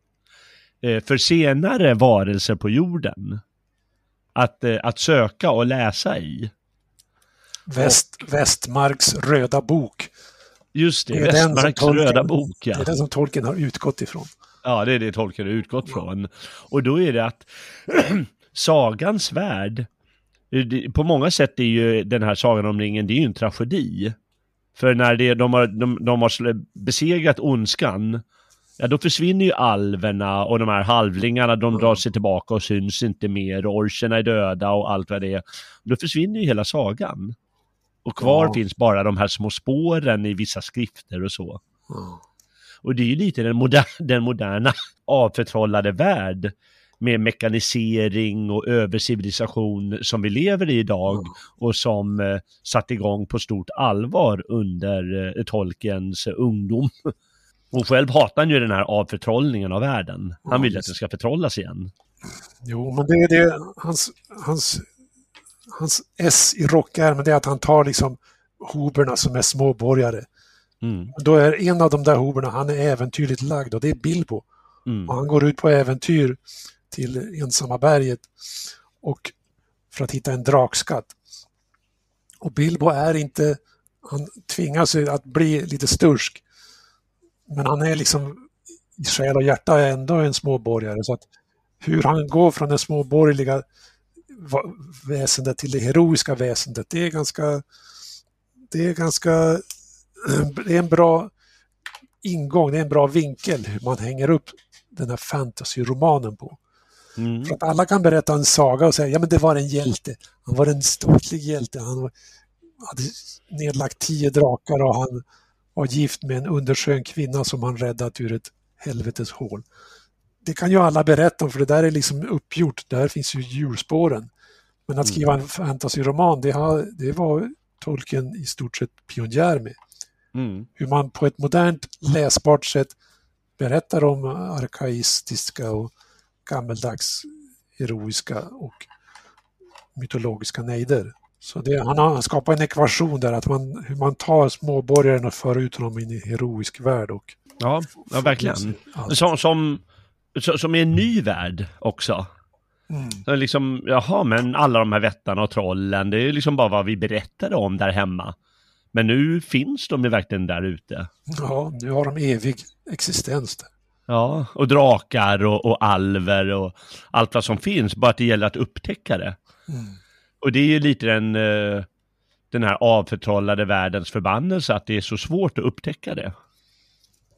Eh, för senare varelser på jorden. Att, eh, att söka och läsa i. Väst, och, Västmarks röda bok. Just det, det Västmarks Tolkien, röda bok. Ja. Det är den som Tolkien har utgått ifrån. Ja, det är det Tolkien har utgått från. Och då är det att *clears throat* sagans värld, på många sätt är ju den här Sagan om ringen, det är ju en tragedi. För när det, de, har, de, de har besegrat ondskan, ja då försvinner ju alverna och de här halvlingarna, de drar sig tillbaka och syns inte mer orcherna är döda och allt vad det är. Då försvinner ju hela sagan. Och kvar ja. finns bara de här små spåren i vissa skrifter och så. Ja. Och det är ju lite den, moder *laughs* den moderna avförtrollade värld med mekanisering och övercivilisation som vi lever i idag mm. och som eh, satt igång på stort allvar under eh, Tolkiens ungdom. *laughs* Och själv hatar han ju den här avförtrollningen av världen. Han vill att den ska förtrollas igen. Jo, men det är det, hans, hans, hans S i rockärmen, det är att han tar liksom hoberna som är småborgare. Mm. Då är en av de där hoberna, han är äventyrligt lagd och det är Bilbo. Mm. Och han går ut på äventyr till ensamma berget och för att hitta en drakskatt. Och Bilbo är inte, han tvingas att bli lite stursk. Men han är liksom i själ och hjärta ändå en småborgare. Så att hur han går från det småborgerliga väsendet till det heroiska väsendet, det är ganska, det är ganska, det är en bra ingång, det är en bra vinkel hur man hänger upp den här fantasyromanen på. Mm. För att alla kan berätta en saga och säga, ja men det var en hjälte. Han var en ståtlig hjälte. Han hade nedlagt tio drakar och han var gift med en underskön kvinna som han räddat ur ett helvetes hål. Det kan ju alla berätta om för det där är liksom uppgjort, där finns ju hjulspåren. Men att skriva en fantasyroman, det, har, det var Tolkien i stort sett pionjär med. Mm. Hur man på ett modernt läsbart sätt berättar om arkaistiska och gammeldags heroiska och mytologiska nejder. Så det, han har skapat en ekvation där, att man, hur man tar småborgaren och för ut honom in i heroisk värld. Och ja, ja verkligen. Som, som, som är en ny värld också. Mm. Så liksom, jaha, men alla de här vättarna och trollen, det är liksom bara vad vi berättade om där hemma. Men nu finns de ju verkligen där ute. Ja, nu har de evig existens där. Ja, och drakar och, och alver och allt vad som finns, bara att det gäller att upptäcka det. Mm. Och det är ju lite den, eh, den här avförtrollade världens förbannelse, att det är så svårt att upptäcka det.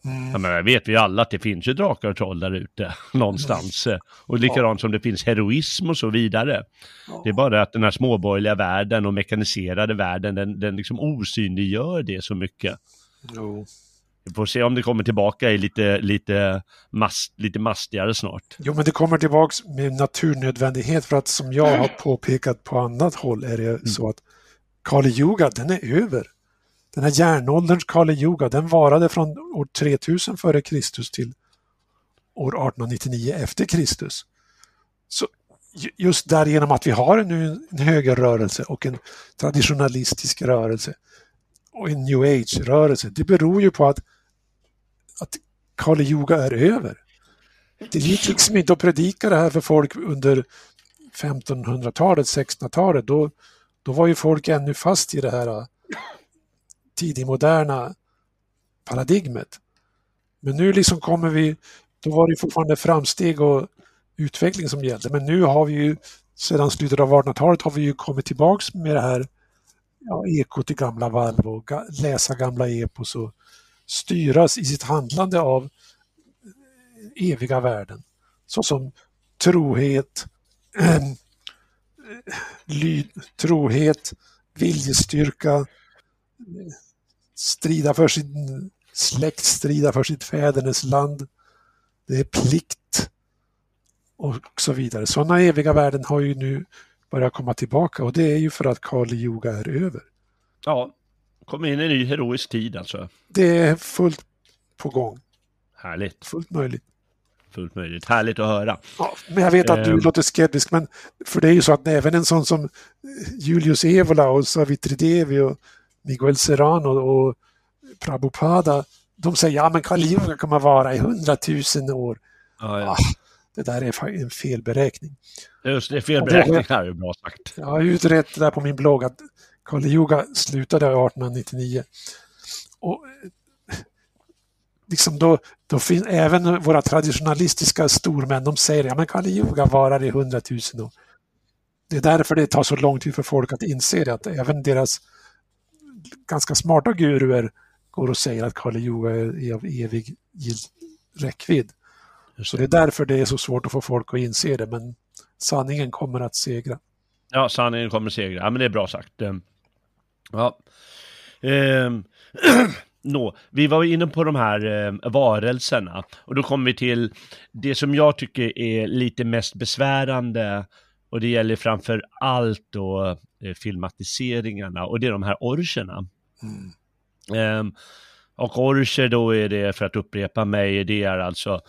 Mm. Men vet vi alla att det finns ju drakar och troll där ute *laughs* någonstans. Mm. Och likadant ja. som det finns heroism och så vidare. Ja. Det är bara att den här småborgerliga världen och mekaniserade världen, den, den liksom osynliggör det så mycket. Jo. Vi får se om det kommer tillbaka i lite, lite, mast, lite mastigare snart. Jo, men det kommer tillbaka med naturnödvändighet för att som jag har påpekat på annat håll är det mm. så att Kali Yuga, den är över. Den här järnålderns Kali Yuga, den varade från år 3000 före Kristus till år 1899 efter Kristus. Så just därigenom att vi har nu en högerrörelse och en traditionalistisk rörelse och en new age-rörelse, det beror ju på att att Kali Yuga är över. Det gick liksom inte att predika det här för folk under 1500-talet, 1600-talet. Då, då var ju folk ännu fast i det här tidigmoderna paradigmet. Men nu liksom kommer vi, då var det fortfarande framsteg och utveckling som gällde. Men nu har vi ju sedan slutet av 1800-talet har vi ju kommit tillbaks med det här ja, ekot i gamla valv och ga, läsa gamla epos och styras i sitt handlande av eviga värden. Såsom trohet, *clears throat* eh, äh, lyd, trohet, viljestyrka, strida för sin släkt, strida för sitt fädernesland. Det är plikt och så vidare. Sådana eviga värden har ju nu börjat komma tillbaka och det är ju för att Kali Yoga är över. Ja, Kommer in i en ny heroisk tid alltså. Det är fullt på gång. Härligt. Fullt möjligt. Fullt möjligt. Härligt att höra. Ja, men jag vet att du Ehm. låter skeptisk, men för det är ju så att även en sån som Julius Evola och Savitri Devi och Miguel Serrano och Prabhupada, de säger ja men Kali Yuga kommer vara i hundratusen år. Ja, ja. Ah, det där är en felberäkning. Just det, felberäkningar är bra sagt. Jag har utrett det där på min blogg att Kali Yuga slutade 1899. Och eh, liksom då, då finns även våra traditionalistiska stormän, de säger ja men Kali Yuga varar i hundratusen år. Det är därför det tar så lång tid för folk att inse det, att även deras ganska smarta guruer går och säger att Kali Yuga är av evig räckvidd. Så det är därför det är så svårt att få folk att inse det, men sanningen kommer att segra. Ja, sanningen kommer segra. Ja, men det är bra sagt. Ehm, Ja. Ehm, *clears throat* Nå, vi var inne på de här eh, varelserna och då kommer vi till det som jag tycker är lite mest besvärande och det gäller framför allt då eh, filmatiseringarna och det är de här orcherna. Mm. Ehm, och orcher då är det, för att upprepa mig, det är alltså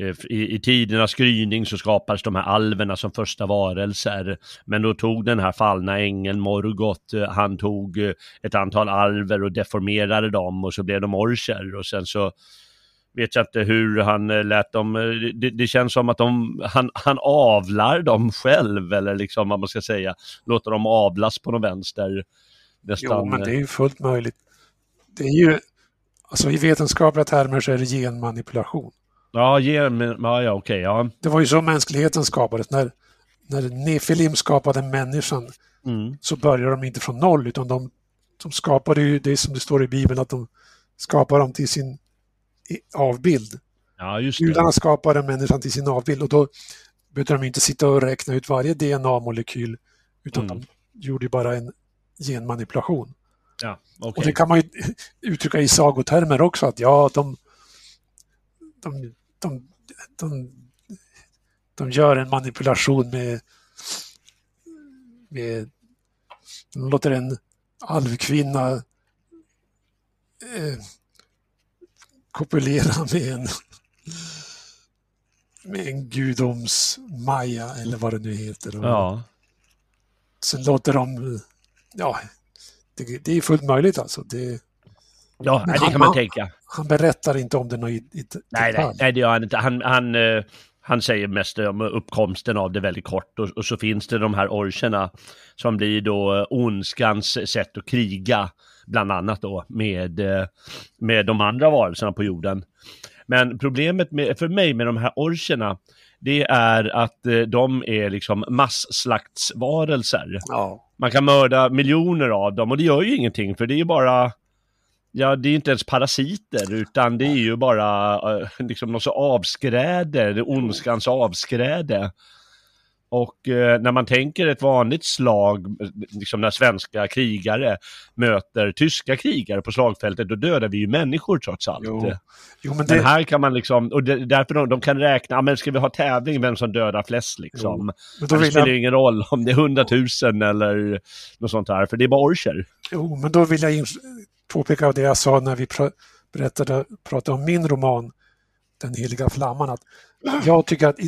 eh, i, i tidernas gryning så skapades de här alverna som första varelser. Men då tog den här fallna ängeln Morgoth, eh, han tog ett antal alver och deformerade dem och så blev de orcher och sen så vet jag inte hur han eh, lät dem, eh, det, det känns som att de, han, han avlar dem själv eller liksom vad man ska säga, låter dem avlas på någon vänster. Nästan, Jo, men det är ju fullt möjligt. Det är ju, alltså i vetenskapliga termer så är det genmanipulation. Ja, ge, men, ja, ja okej, ja. Det var ju så mänskligheten skapades. När, när Nefilim skapade människan Mm. så började de inte från noll utan de, de skapade ju det som det står i Bibeln att de skapar dem till sin avbild. Ja. Gudarna skapade människan till sin avbild och då behövde de inte sitta och räkna ut varje DNA-molekyl utan Mm. de gjorde bara en genmanipulation. Ja, okej. Och det kan man ju uttrycka i sagotermer också, att ja, de, de, de, de, de gör en manipulation med, med de låter en alvkvinna eh, kopulera med en med en gudoms Maja eller vad det nu heter. Ja, Sen låter de, ja, det, det är fullt möjligt alltså. Det, ja det han- kan man tänka. Han berättar inte om det något i, i Nej, nej, nej, det gör han inte. Han, han, eh, han säger mest om uppkomsten av det väldigt kort och, och så finns det de här orcherna som blir då eh, ondskans sätt att kriga, bland annat då med, eh, med de andra varelserna på jorden. Men problemet med, för mig med de här orcherna, det är att eh, de är liksom masslaktsvarelser. Ja. Man kan mörda miljoner av dem och det gör ju ingenting för det är ju bara Ja, det är inte ens parasiter utan det är ju bara eh, liksom något så avskräde, ondskans avskräde. Och eh, när man tänker ett vanligt slag, liksom när svenska krigare möter tyska krigare på slagfältet, då dödar vi ju människor trots allt. Jo. Jo, men Men det, här kan man liksom, och det, därför de, de kan räkna, men ska vi ha tävling vem som dödar flest liksom? men då det vill spelar jag, ingen roll om det är hundratusen eller något sånt här, för det är bara orcher. jo, men då vill jag påpeka av det jag sa när vi pr berättade, pratade om min roman Den heliga flamman. Att jag tycker att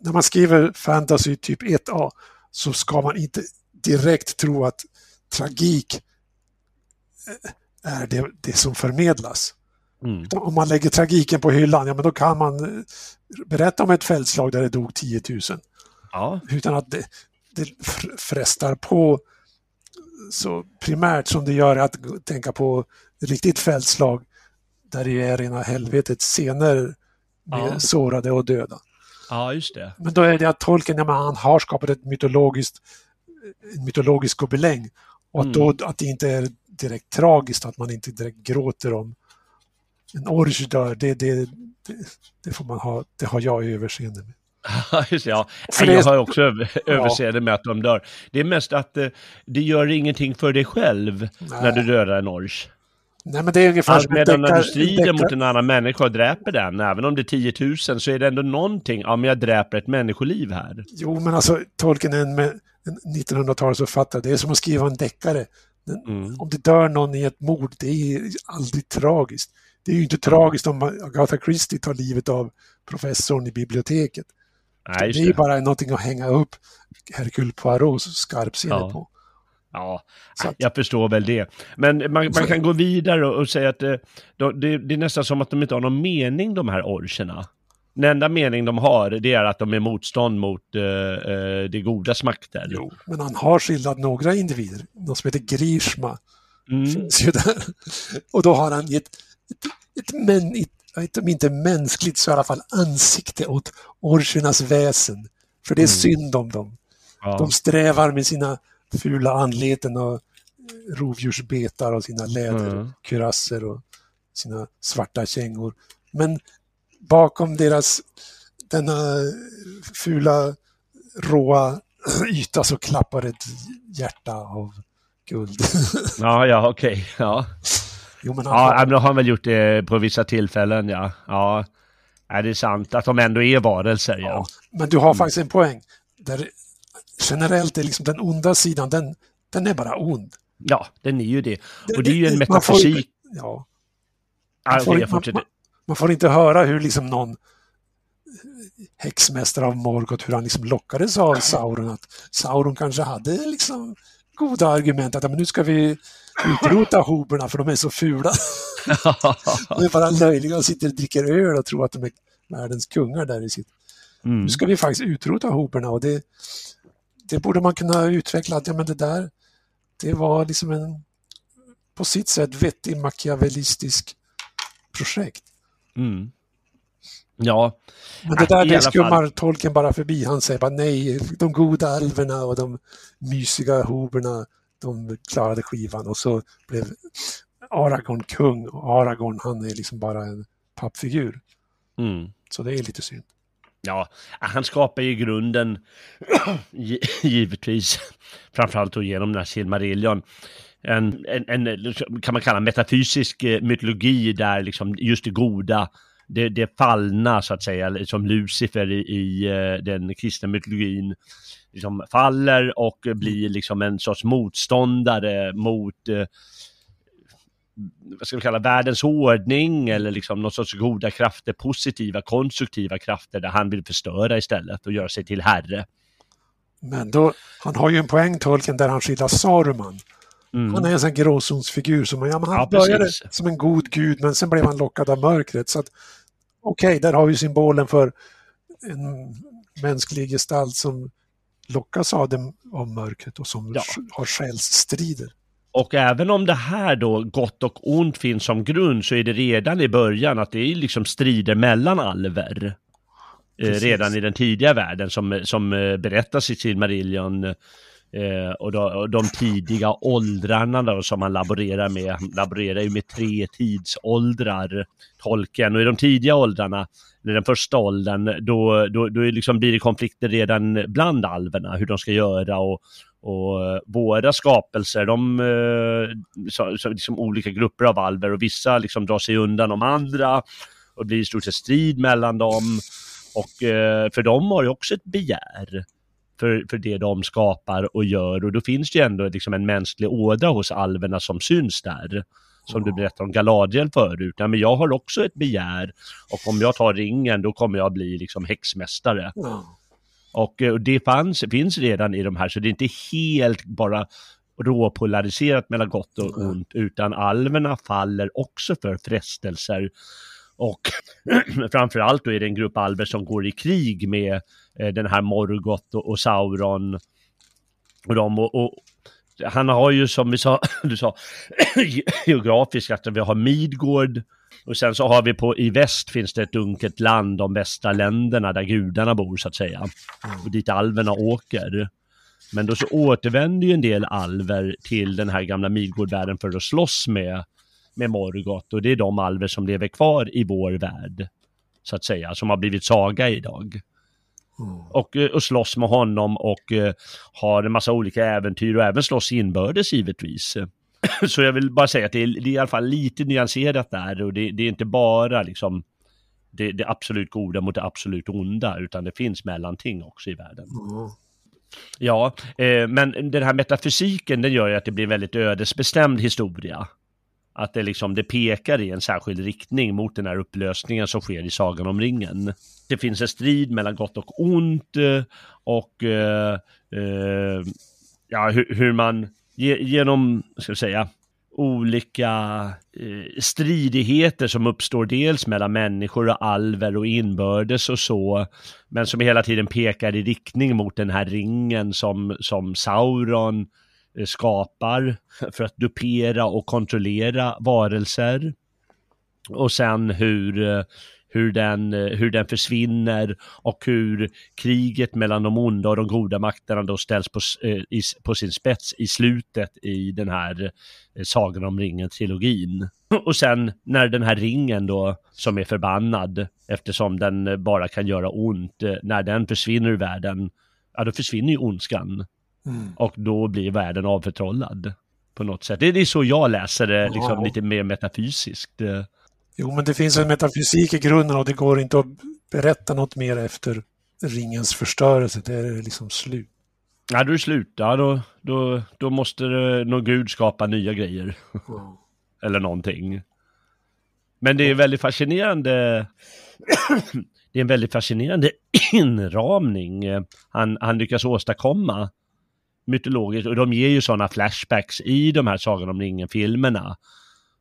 när man skriver fantasy typ 1A så ska man inte direkt tro att tragik eh, är det, det som förmedlas. Mm. Om man lägger tragiken på hyllan, ja men då kan man eh, berätta om ett fältslag där det dog 10 000 Ja, utan att det, det fr- frestar på så primärt som det gör att tänka på riktigt fältslag där det är rena helvetets scener Ja. sårade och döda. ja just det. Men då är det att tolken, ja, han har skapat ett mytologiskt, en mytologisk gobeläng och att, Mm. då, att det inte är direkt tragiskt, att man inte direkt gråter om en orch dör, det, det, det, får man ha, det har jag överseende med. *laughs* Ja, Jag har också över, överseende med att de dör. Det är mest att eh, det gör ingenting för dig själv när du dödar en orch. Nej men det är ungefär Allt som en medan när du strider mot en annan människa och dräper den, även om det är 10 000, så är det ändå någonting, ja men jag dräper ett människoliv här. Jo, men alltså Tolkien är en, en 1900-talsförfattare. Det är som att skriva en deckare. Mm. Om det dör någon i ett mord, det är aldrig tragiskt. Det är ju inte tragiskt om Agatha Christie tar livet av professorn i biblioteket. Nej, det är ju bara någonting att hänga upp Hercule Poirots skarpsinne Ja. på. Ja, att- jag förstår väl det. Men man, man kan gå vidare och, och säga att det, då- det, det är nästan som att de inte har någon mening, de här orcherna. Den enda mening de har, det är att de är motstånd mot eh, eh, det godas makter. Jo, men han har skildrat några individer. Någon som heter Grishma. Mm. finns ju där. Och då har han gett ett, ett, men, ett, ett, om inte mänskligt så i alla fall ansikte åt orchernas väsen. För det är synd om dem. Ja. De strävar med sina fula anleten och rovdjursbetar och sina läderkurasser och sina svarta kängor. Men bakom deras denna fula råa yta så klappar ett hjärta av guld. *laughs* ja, ja, okej. Ja. jo, men han Ja, har- men har han väl gjort det på vissa tillfällen, ja. Ja, är det sant att de ändå är varelser, ja. Ja, men du har faktiskt en poäng. Där generellt är liksom den onda sidan, den, den är bara ond. Ja, den är ju det. Och det är ju en Man får metafysik. Ja, man, får, man, man, man får inte höra hur liksom någon häxmästare av Morgoth, hur han liksom lockades av Sauron. Att Sauron kanske hade liksom goda argument att men nu ska vi utrota hoberna för de är så fula. *laughs* De är bara löjliga och sitter och dricker öl och tror att de är världens kungar där i sitt Mm. Nu ska vi faktiskt utrota hoberna och det, det borde man kunna utveckla. Att, ja, men det där, det var liksom en på sitt sätt vettig machiavellistisk projekt. Mm. Ja, Men det där det skummar tolken bara förbi. Han säger bara nej, de goda alverna och de mysiga hoberna, de klarade skivan och så blev Aragorn kung och Aragorn han är liksom bara en pappfigur. mm. Så det är lite synd. Ja, han skapar ju grunden, *coughs* givetvis, framförallt då genom den här Silmarillion, en, en, en, kan man kalla metafysisk eh, mytologi där liksom just det goda, det, det fallna så att säga, som Lucifer i, i eh, den kristna mytologin, liksom faller och blir liksom en sorts motståndare mot eh, vad ska vi kalla världens ordning eller liksom någon sorts goda krafter, positiva, konstruktiva krafter där han vill förstöra istället och göra sig till herre. Men då, han har ju en poäng, tolken, där han skildrar Saruman. Mm. Han är en sån gråzonsfigur som ja, han Ja, började precis. som en god gud men sen blev han lockad av mörkret. Så att Okej, där har vi symbolen för en mänsklig gestalt som lockas av, dem, av mörkret och som Ja. har själsstrider. Och även om det här då, gott och ont, finns som grund så är det redan i början att det är liksom strider mellan alver. Eh, redan i den tidiga världen som, som eh, berättas i Silmarillion. Eh, och, då, och de tidiga åldrarna då, som man laborerar med. Han laborerar ju med tre tidsåldrar, tolken. Och i de tidiga åldrarna, eller den första åldern, då, då, då liksom blir det konflikter redan bland alverna, hur de ska göra och, och eh, våra skapelser, de, eh, så, så liksom olika grupper av alver och vissa liksom drar sig undan de andra och blir i stort sett strid mellan dem. Och eh, för de har ju också ett begär för, för det de skapar och gör och då finns det ju ändå liksom en mänsklig ådra hos alverna som syns där. Som du berättade om Galadriel förut. Ja, men jag har också ett begär och om jag tar ringen då kommer jag bli liksom häxmästare. Ja. Och, eh, och det fanns, finns redan i de här, så det är inte helt bara råpolariserat mellan gott och Mm. ont, utan alverna faller också för frestelser. Och *clears throat* framförallt då är det en grupp alver som går i krig med eh, den här Morgoth och, och Sauron. Och, de, och, och han har ju som vi sa, *clears throat* du sa, *clears throat* geografiskt att vi har Midgård och sen så har vi på i väst finns det ett dunkelt land, de västra länderna där gudarna bor så att säga. Och dit alverna åker. Men då så återvänder ju en del alver till den här gamla Midgårdvärlden för att slåss med, med Morgoth. Och det är de alver som lever kvar i vår värld. Så att säga, som har blivit saga idag. Och, eh, och slåss med honom och eh, har en massa olika äventyr och även slåss inbördes givetvis. *clears throat* Så jag vill bara säga att det är, det är i alla fall lite nyanserat där och det, det är inte bara liksom det, det absolut goda mot det absolut onda utan det finns mellanting också i världen. Ja. Ja, eh, men den här metafysiken den gör ju att det blir en väldigt ödesbestämd historia. Att det liksom, det pekar i en särskild riktning mot den här upplösningen som sker i Sagan om ringen. Det finns en strid mellan gott och ont eh, och eh, eh, ja, hur, hur man ge, genom, ska jag säga, olika eh, stridigheter som uppstår dels mellan människor och alver och inbördes och så, men som hela tiden pekar i riktning mot den här ringen som, som Sauron eh, skapar för att dupera och kontrollera varelser. Och sen hur eh, hur den, eh, hur den försvinner och hur kriget mellan de onda och de goda makterna då ställs på, eh, på sin spets i slutet i den här eh, Sagan om ringen-trilogin. *laughs* Och sen när den här ringen då, som är förbannad, eftersom den bara kan göra ont, när den försvinner ur världen, ja då försvinner ju ondskan. Mm. Och då blir världen avförtrollad på något sätt. Det är så jag läser det, liksom wow. lite mer metafysiskt. Jo, men det finns en metafysik i grunden och det går inte att berätta något mer efter ringens förstörelse. Det är liksom slut. Ja, då är det slut. Ja, då, då, då måste någon gud skapa nya grejer. Mm. Eller någonting. Men det är väldigt fascinerande. *clears throat* det är en väldigt fascinerande *clears throat* inramning han, han lyckas åstadkomma mytologiskt. Och de ger ju sådana flashbacks i de här Sagan om ringen-filmerna.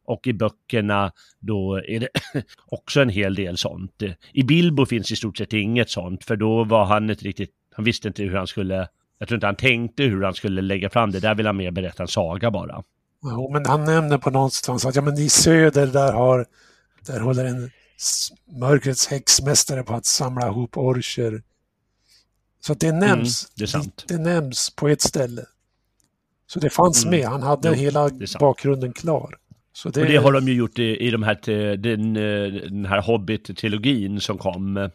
Och i böckerna då är det *clears throat* också en hel del sånt. I Bilbo finns i stort sett inget sånt, för då var han ett riktigt, han visste inte hur han skulle, jag tror inte han tänkte hur han skulle lägga fram det, där vill han mer berätta en saga bara. Ja, men han nämner på någonstans att ja, men i söder där har, där håller en mörkrets häxmästare på att samla ihop orcher. Så det nämns, mm, det, det, nämns på ett ställe. Så det fanns mm. med, han hade jo, hela bakgrunden klar. Så det... Och det har de ju gjort i, i de här, den, den här Hobbit-trilogin som kom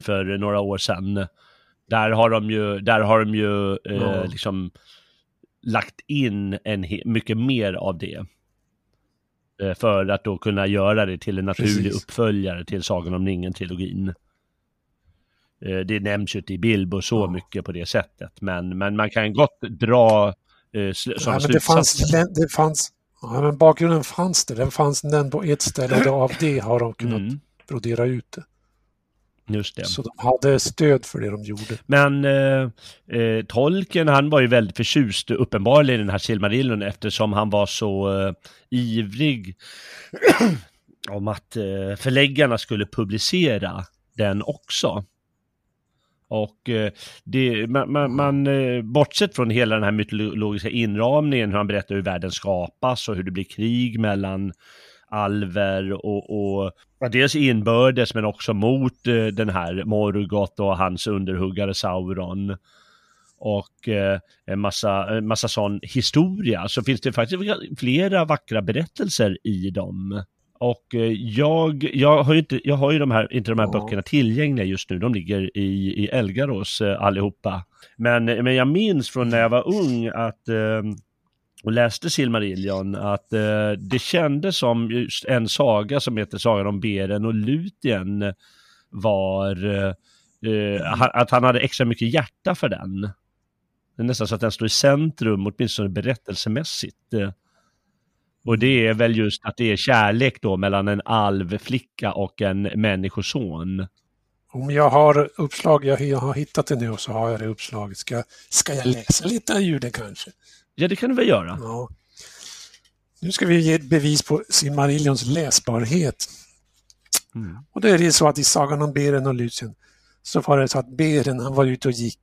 för några år sedan. Där har de ju, där har de ju eh, liksom lagt in en mycket mer av det. Eh, för att då kunna göra det till en naturlig Precis. uppföljare till Sagan om ringen-trilogin. Eh, det nämns ju inte i Bilbo så ja. mycket på det sättet, men, men man kan gott dra eh, sl ja, men det fanns, det fanns Ja, men bakgrunden fanns det. Den fanns den på ett ställe och av det har de kunnat mm. brodera ut det. Just det. Så de hade stöd för det de gjorde. Men eh, eh, Tolkien han var ju väldigt förtjust uppenbarligen i den här Silmarillion eftersom han var så eh, ivrig *clears throat* om att eh, förläggarna skulle publicera den också. Och eh, det, man, man, man, bortsett från hela den här mytologiska inramningen, hur han berättar hur världen skapas och hur det blir krig mellan alver och, och dels inbördes men också mot eh, den här Morgoth och hans underhuggare Sauron och en massa, en massa sån historia så finns det faktiskt flera vackra berättelser i dem. Och eh, jag, jag har ju, inte, jag har ju de här, inte de här ja. böckerna tillgängliga just nu, de ligger i, i Elgarås eh, allihopa. Men, men jag minns från när jag var ung att eh, och läste Silmarillion att eh, det kändes som just en saga som heter Sagan om Beren och Lutien var eh att han hade extra mycket hjärta för den. Det är nästan så att den står i centrum, åtminstone berättelsemässigt. Och det är väl just att det är kärlek då mellan en alvflicka och en människoson. Om jag har uppslag, jag har hittat det nu och så har jag det uppslaget. Ska, ska jag läsa lite ur det kanske? Ja, det kan du väl göra. Ja. Nu ska vi ge ett bevis på Silmarillions läsbarhet. Mm. Och då är det så att i Sagan om Beren och Lutien så var det så att Beren, han var ute och gick.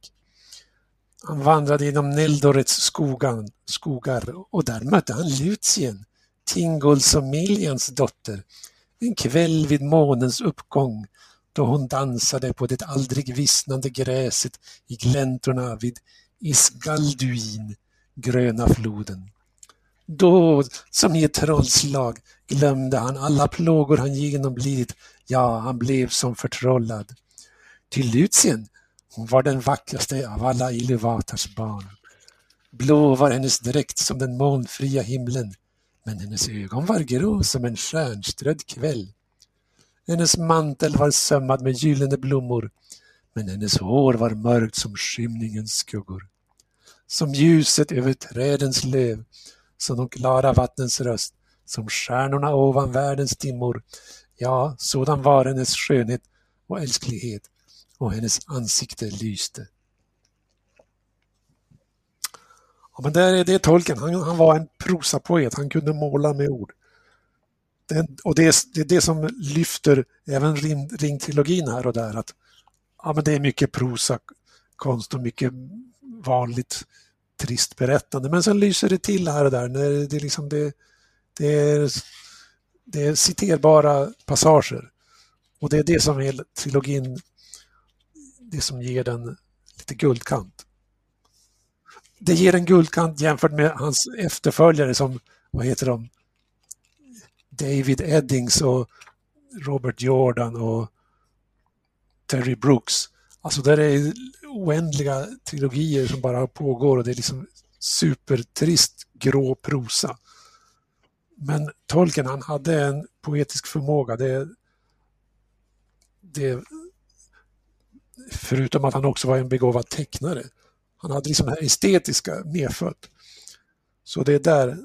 Han vandrade genom Neldorets skogar, skogar och där mötte han Lutien Tinguls och Miljans dotter, en kväll vid månens uppgång då hon dansade på det aldrig vissnande gräset i gläntorna vid Isgalduin, gröna floden. Då, som i ett trollslag, glömde han alla plågor han genomlidit, ja, han blev som förtrollad. Till Lutien, hon var den vackraste av alla Iluvatars barn. Blå var hennes dräkt som den molnfria himlen, men hennes ögon var grå som en stjärnströdd kväll. Hennes mantel var sömmad med gyllene blommor, Men hennes hår var mörkt som skymningens skuggor. Som ljuset över trädens löv, som de klara vattnens röst, som stjärnorna ovan världens dimmor. Ja, sådan var hennes skönhet och älsklighet och hennes ansikte lyste. Ja, men där är det tolken. Han, han var en prosapoet, han kunde måla med ord. Det, och det är, det är det som lyfter även ring, ringtrilogin här och där. Att, ja, men det är mycket prosa, konst och mycket vanligt trist berättande. Men sen lyser det till här och där. När det, är liksom det, det, är, det är citerbara passager. Och det är det som är trilogin, det som ger den lite guldkant. Det ger en guldkant jämfört med hans efterföljare som, vad heter de, David Eddings och Robert Jordan och Terry Brooks. Alltså där är oändliga trilogier som bara pågår och det är liksom supertrist grå prosa. Men Tolkien han hade en poetisk förmåga. Det, det, förutom att han också var en begåvad tecknare. Han hade liksom det här estetiska medfött. Så det är där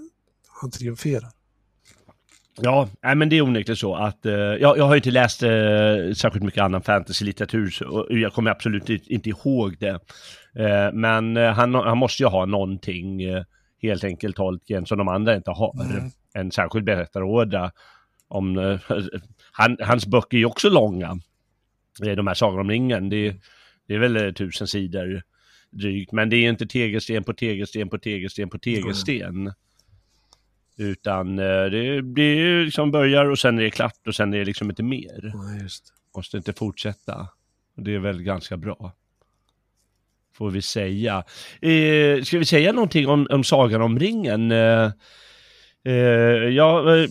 han triumferar. Ja, nej, men det är onekligen så att eh, jag, jag har inte läst eh, särskilt mycket annan fantasy-litteratur och jag kommer absolut inte ihåg det. Eh, men eh, han, han måste ju ha någonting, eh, helt enkelt Tolkien, som de andra inte har. Mm. En särskild berättaråda. Om, eh, han, hans böcker är ju också långa. De här Sagan om ringen, det, det är väl tusen sidor drygt. Men det är inte tegelsten på tegelsten på tegelsten på tegelsten. Mm. Utan eh, det, det liksom börjar och sen är det klart och sen är det liksom inte mer. Ja, just. Måste inte fortsätta. Det är väl ganska bra. Får vi säga. Eh, ska vi säga någonting om, om Sagan om ringen? Eh, eh, ja, eh,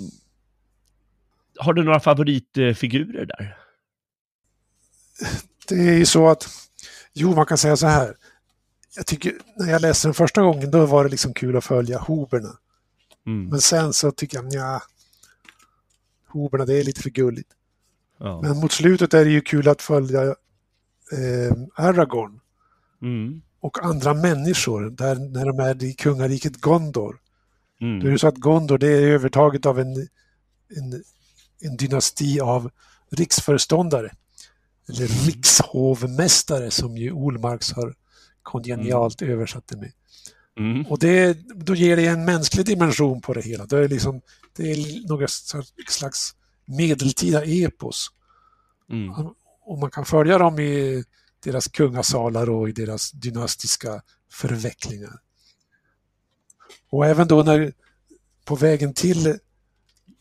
har du några favoritfigurer där? Det är ju så att, jo man kan säga så här. Jag tycker, när jag läste den första gången då var det liksom kul att följa hoberna. Mm. Men sen så tycker jag, ja, hoberna det är lite för gulligt. Ja. Men mot slutet är det ju kul att följa eh, Aragorn. Mm. Och andra människor, där, när de är i kungariket Gondor. Mm. Då är det så att Gondor det är övertaget av en, en, en dynasti av riksföreståndare. Eller rikshovmästare som ju Olmarks har kongenialt mm. översatt det med. Mm. Och det, då ger det en mänsklig dimension på det hela. Det är, liksom, det är några slags medeltida epos. Mm. Och man kan följa dem i deras kungasalar och i deras dynastiska förvecklingar. Och även då när på vägen till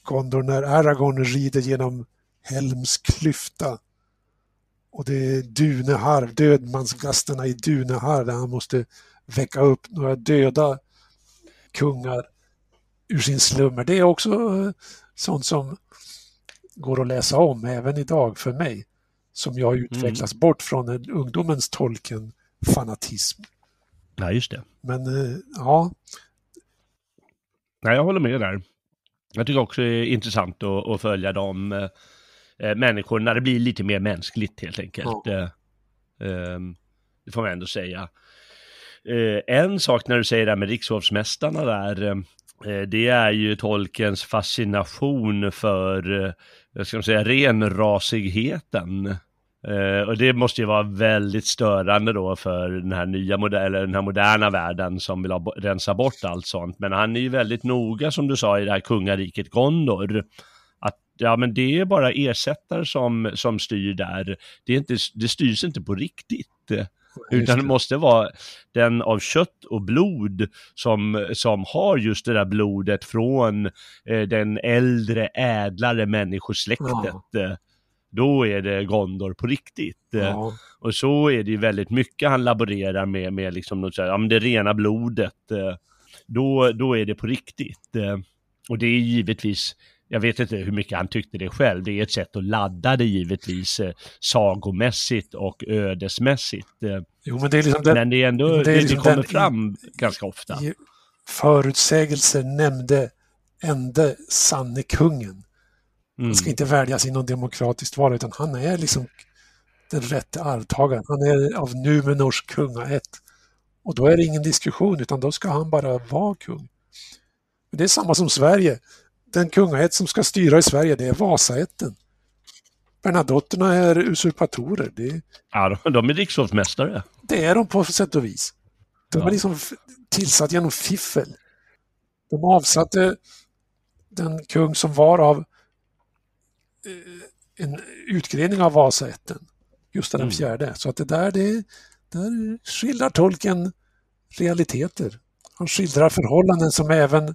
Gondor när Aragorn rider genom Helms klyfta och det är Duneharv, dödmansgasterna i Duneharv där han måste väcka upp några döda kungar ur sin slummer. Det är också eh, sånt som går att läsa om även idag för mig. Som jag utvecklas mm. bort från en ungdomens tolken-fanatism. Ja, just det. Men eh, ja. Nej, jag håller med där. Jag tycker också det är intressant att, att följa de äh, människor när det blir lite mer mänskligt helt enkelt. Äh, det får man ändå säga. Eh, en sak när du säger det här med rikshovsmästarna där, eh, det är ju tolkens fascination för, eh, jag ska säga, renrasigheten. Uh, och det måste ju vara väldigt störande då för den här nya eller den här moderna världen som vill ha, rensa bort allt sånt. Men han är ju väldigt noga som du sa i det här kungariket Gondor. Ja men det är bara ersättare som, som styr där. Det, är inte, det styrs inte på riktigt. Utan det måste vara den av kött och blod som, som har just det där blodet från eh, den äldre, ädlare människosläktet. Ja. Då är det Gondor på riktigt. Ja. Och så är det ju väldigt mycket han laborerar med, med liksom något så här, ja, men det rena blodet. Då, då är det på riktigt. Och det är givetvis jag vet inte hur mycket han tyckte det själv. Det är ett sätt att ladda det givetvis eh, sagomässigt och ödesmässigt. Eh. Jo, men det är liksom den, men det är ändå, det, är liksom det kommer den, fram ganska ofta. Förutsägelser nämnde ende sanne kungen. Mm. Han ska inte väljas i något demokratiskt val utan han är liksom den rätte arvtagaren. Han är av Numenors kungaätt. Och då är det ingen diskussion utan då ska han bara vara kung. Det är samma som Sverige. Den kungaätt som ska styra i Sverige det är Vasaätten. Bernadotterna är usurpatorer. Det, Ja, de, är rikshovsmästare. det är de på sätt och vis. De Ja. är liksom tillsatt genom fiffel. De avsatte den kung som var av eh, en utgrening av Vasaätten, Gustav den Mm. fjärde. Så att det där, det, där skildrar tolken realiteter. Han skildrar förhållanden som även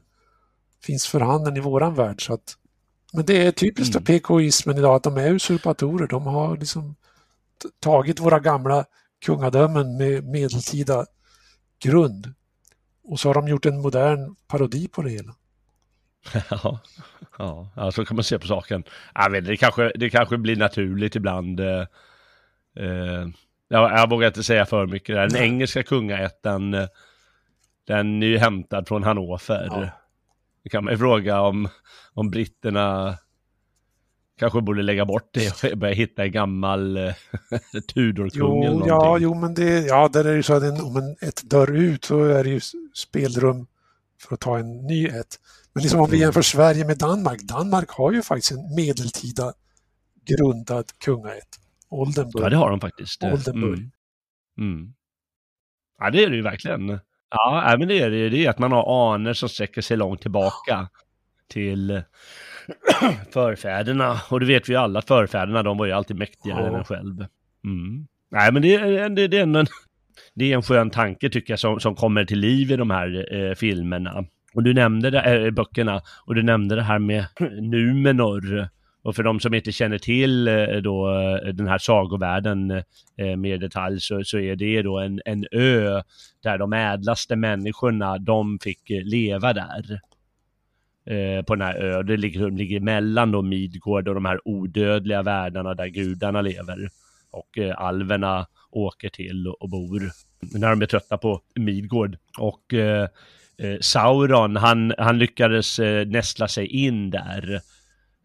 finns för handen i våran värld. Så att, men det är typiskt Mm. för PKismen idag att de är usurpatorer. De har liksom tagit våra gamla kungadömen med medeltida grund och så har de gjort en modern parodi på det hela. *laughs* Ja, ja, så kan man se på saken. Jag vet, det, kanske, det kanske blir naturligt ibland. Eh, eh, jag, jag vågar inte säga för mycket. där. Den engelska kungaätten, eh, den är ju hämtad från Hannover. Ja. Det kan man ju fråga om, om britterna kanske borde lägga bort det och börja hitta en gammal eh, Tudorkung eller någonting. ja, jo, men det, ja, där är det ju så att en, om en ett dör ut så är det ju spelrum för att ta en ny ett. Men liksom om vi Mm. jämför Sverige med Danmark, Danmark har ju faktiskt en medeltida grundad kungaätt. Oldenburg. Ja, det har de faktiskt. Oldenburg. Mm. Mm. Ja, det är det ju verkligen. Ja, men det är det. Det är att man har aner som sträcker sig långt tillbaka till *clears throat* förfäderna. Och det vet vi ju alla förfäderna, de var ju alltid mäktigare Ja. än en själv. Mm. Nej, men det, är- det, det är en, *laughs* det är en skön tanke tycker jag som, som kommer till liv i de här eh, filmerna. Och du nämnde det, äh, böckerna, och du nämnde det här med *clears throat* Numenor. Och för de som inte känner till eh, då eh, den här sagovärlden eh, mer i detalj så, så är det då en, en ö där de ädlaste människorna, de fick eh, leva där. Eh, på den här ön. Det ligger, ligger mellan då Midgård och de här odödliga världarna där gudarna lever. Och eh, alverna åker till och, och bor när de är trötta på Midgård. Och eh, eh, Sauron, han, han lyckades eh, nästla sig in där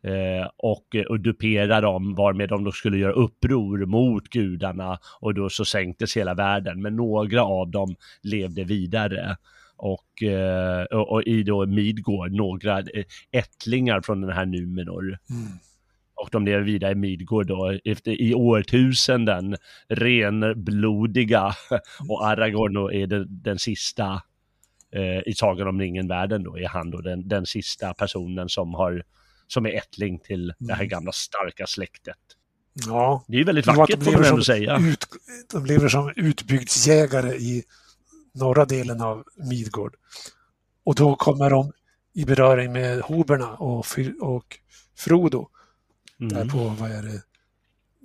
eh, och, och dupera dem varmed de då skulle göra uppror mot gudarna och då så sänktes hela världen. Men några av dem levde vidare. Och, eh, och, och i då Midgård, några eh, ättlingar från den här Numenor. Mm. Och de lever vidare i Midgård då efter, i årtusenden, renblodiga. *laughs* Och Aragorn då är den, den sista eh, i Sagan om ringen-världen då, är han då den, den sista personen som har som är ättling till det här Mm. gamla starka släktet. Ja, Det är väldigt vackert får man ändå säga. Ut, de lever som utbygdsjägare i norra delen av Midgård. Och då kommer de i beröring med hoberna och, och Frodo. Där Mm. på, vad är det,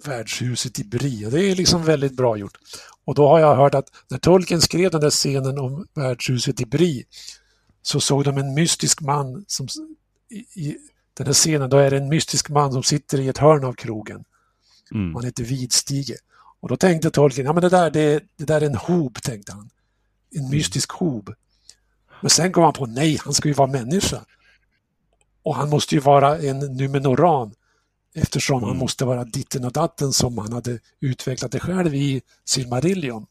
värdshuset i Bri. Och det är liksom väldigt bra gjort. Och då har jag hört att när Tolkien skrev den där scenen om värdshuset i Bri så såg de en mystisk man som i, i den här scenen, då är det en mystisk man som sitter i ett hörn av krogen. Mm. Han heter Vidstige. Och då tänkte Tolkien, ja men det där, det, det där är en hob, tänkte han. En mystisk hob. Men sen kom han på, nej, han ska ju vara människa. Och han måste ju vara en Numenoran eftersom han Mm. måste vara ditten och datten som han hade utvecklat det själv i Silmarillion.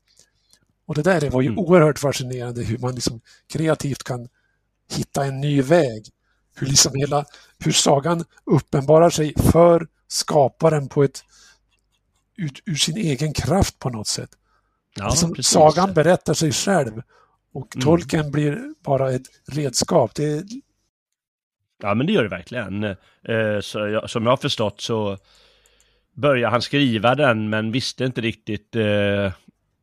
Och det där var ju Mm. oerhört fascinerande hur man liksom kreativt kan hitta en ny väg. Hur, liksom hela, hur sagan uppenbarar sig för skaparen på ett ut, ur sin egen kraft på något sätt. Ja, liksom, precis. sagan berättar sig själv och Mm. tolken blir bara ett redskap. Det Ja, men det gör det verkligen. Eh, jag, som jag har förstått så började han skriva den, men visste inte riktigt, eh,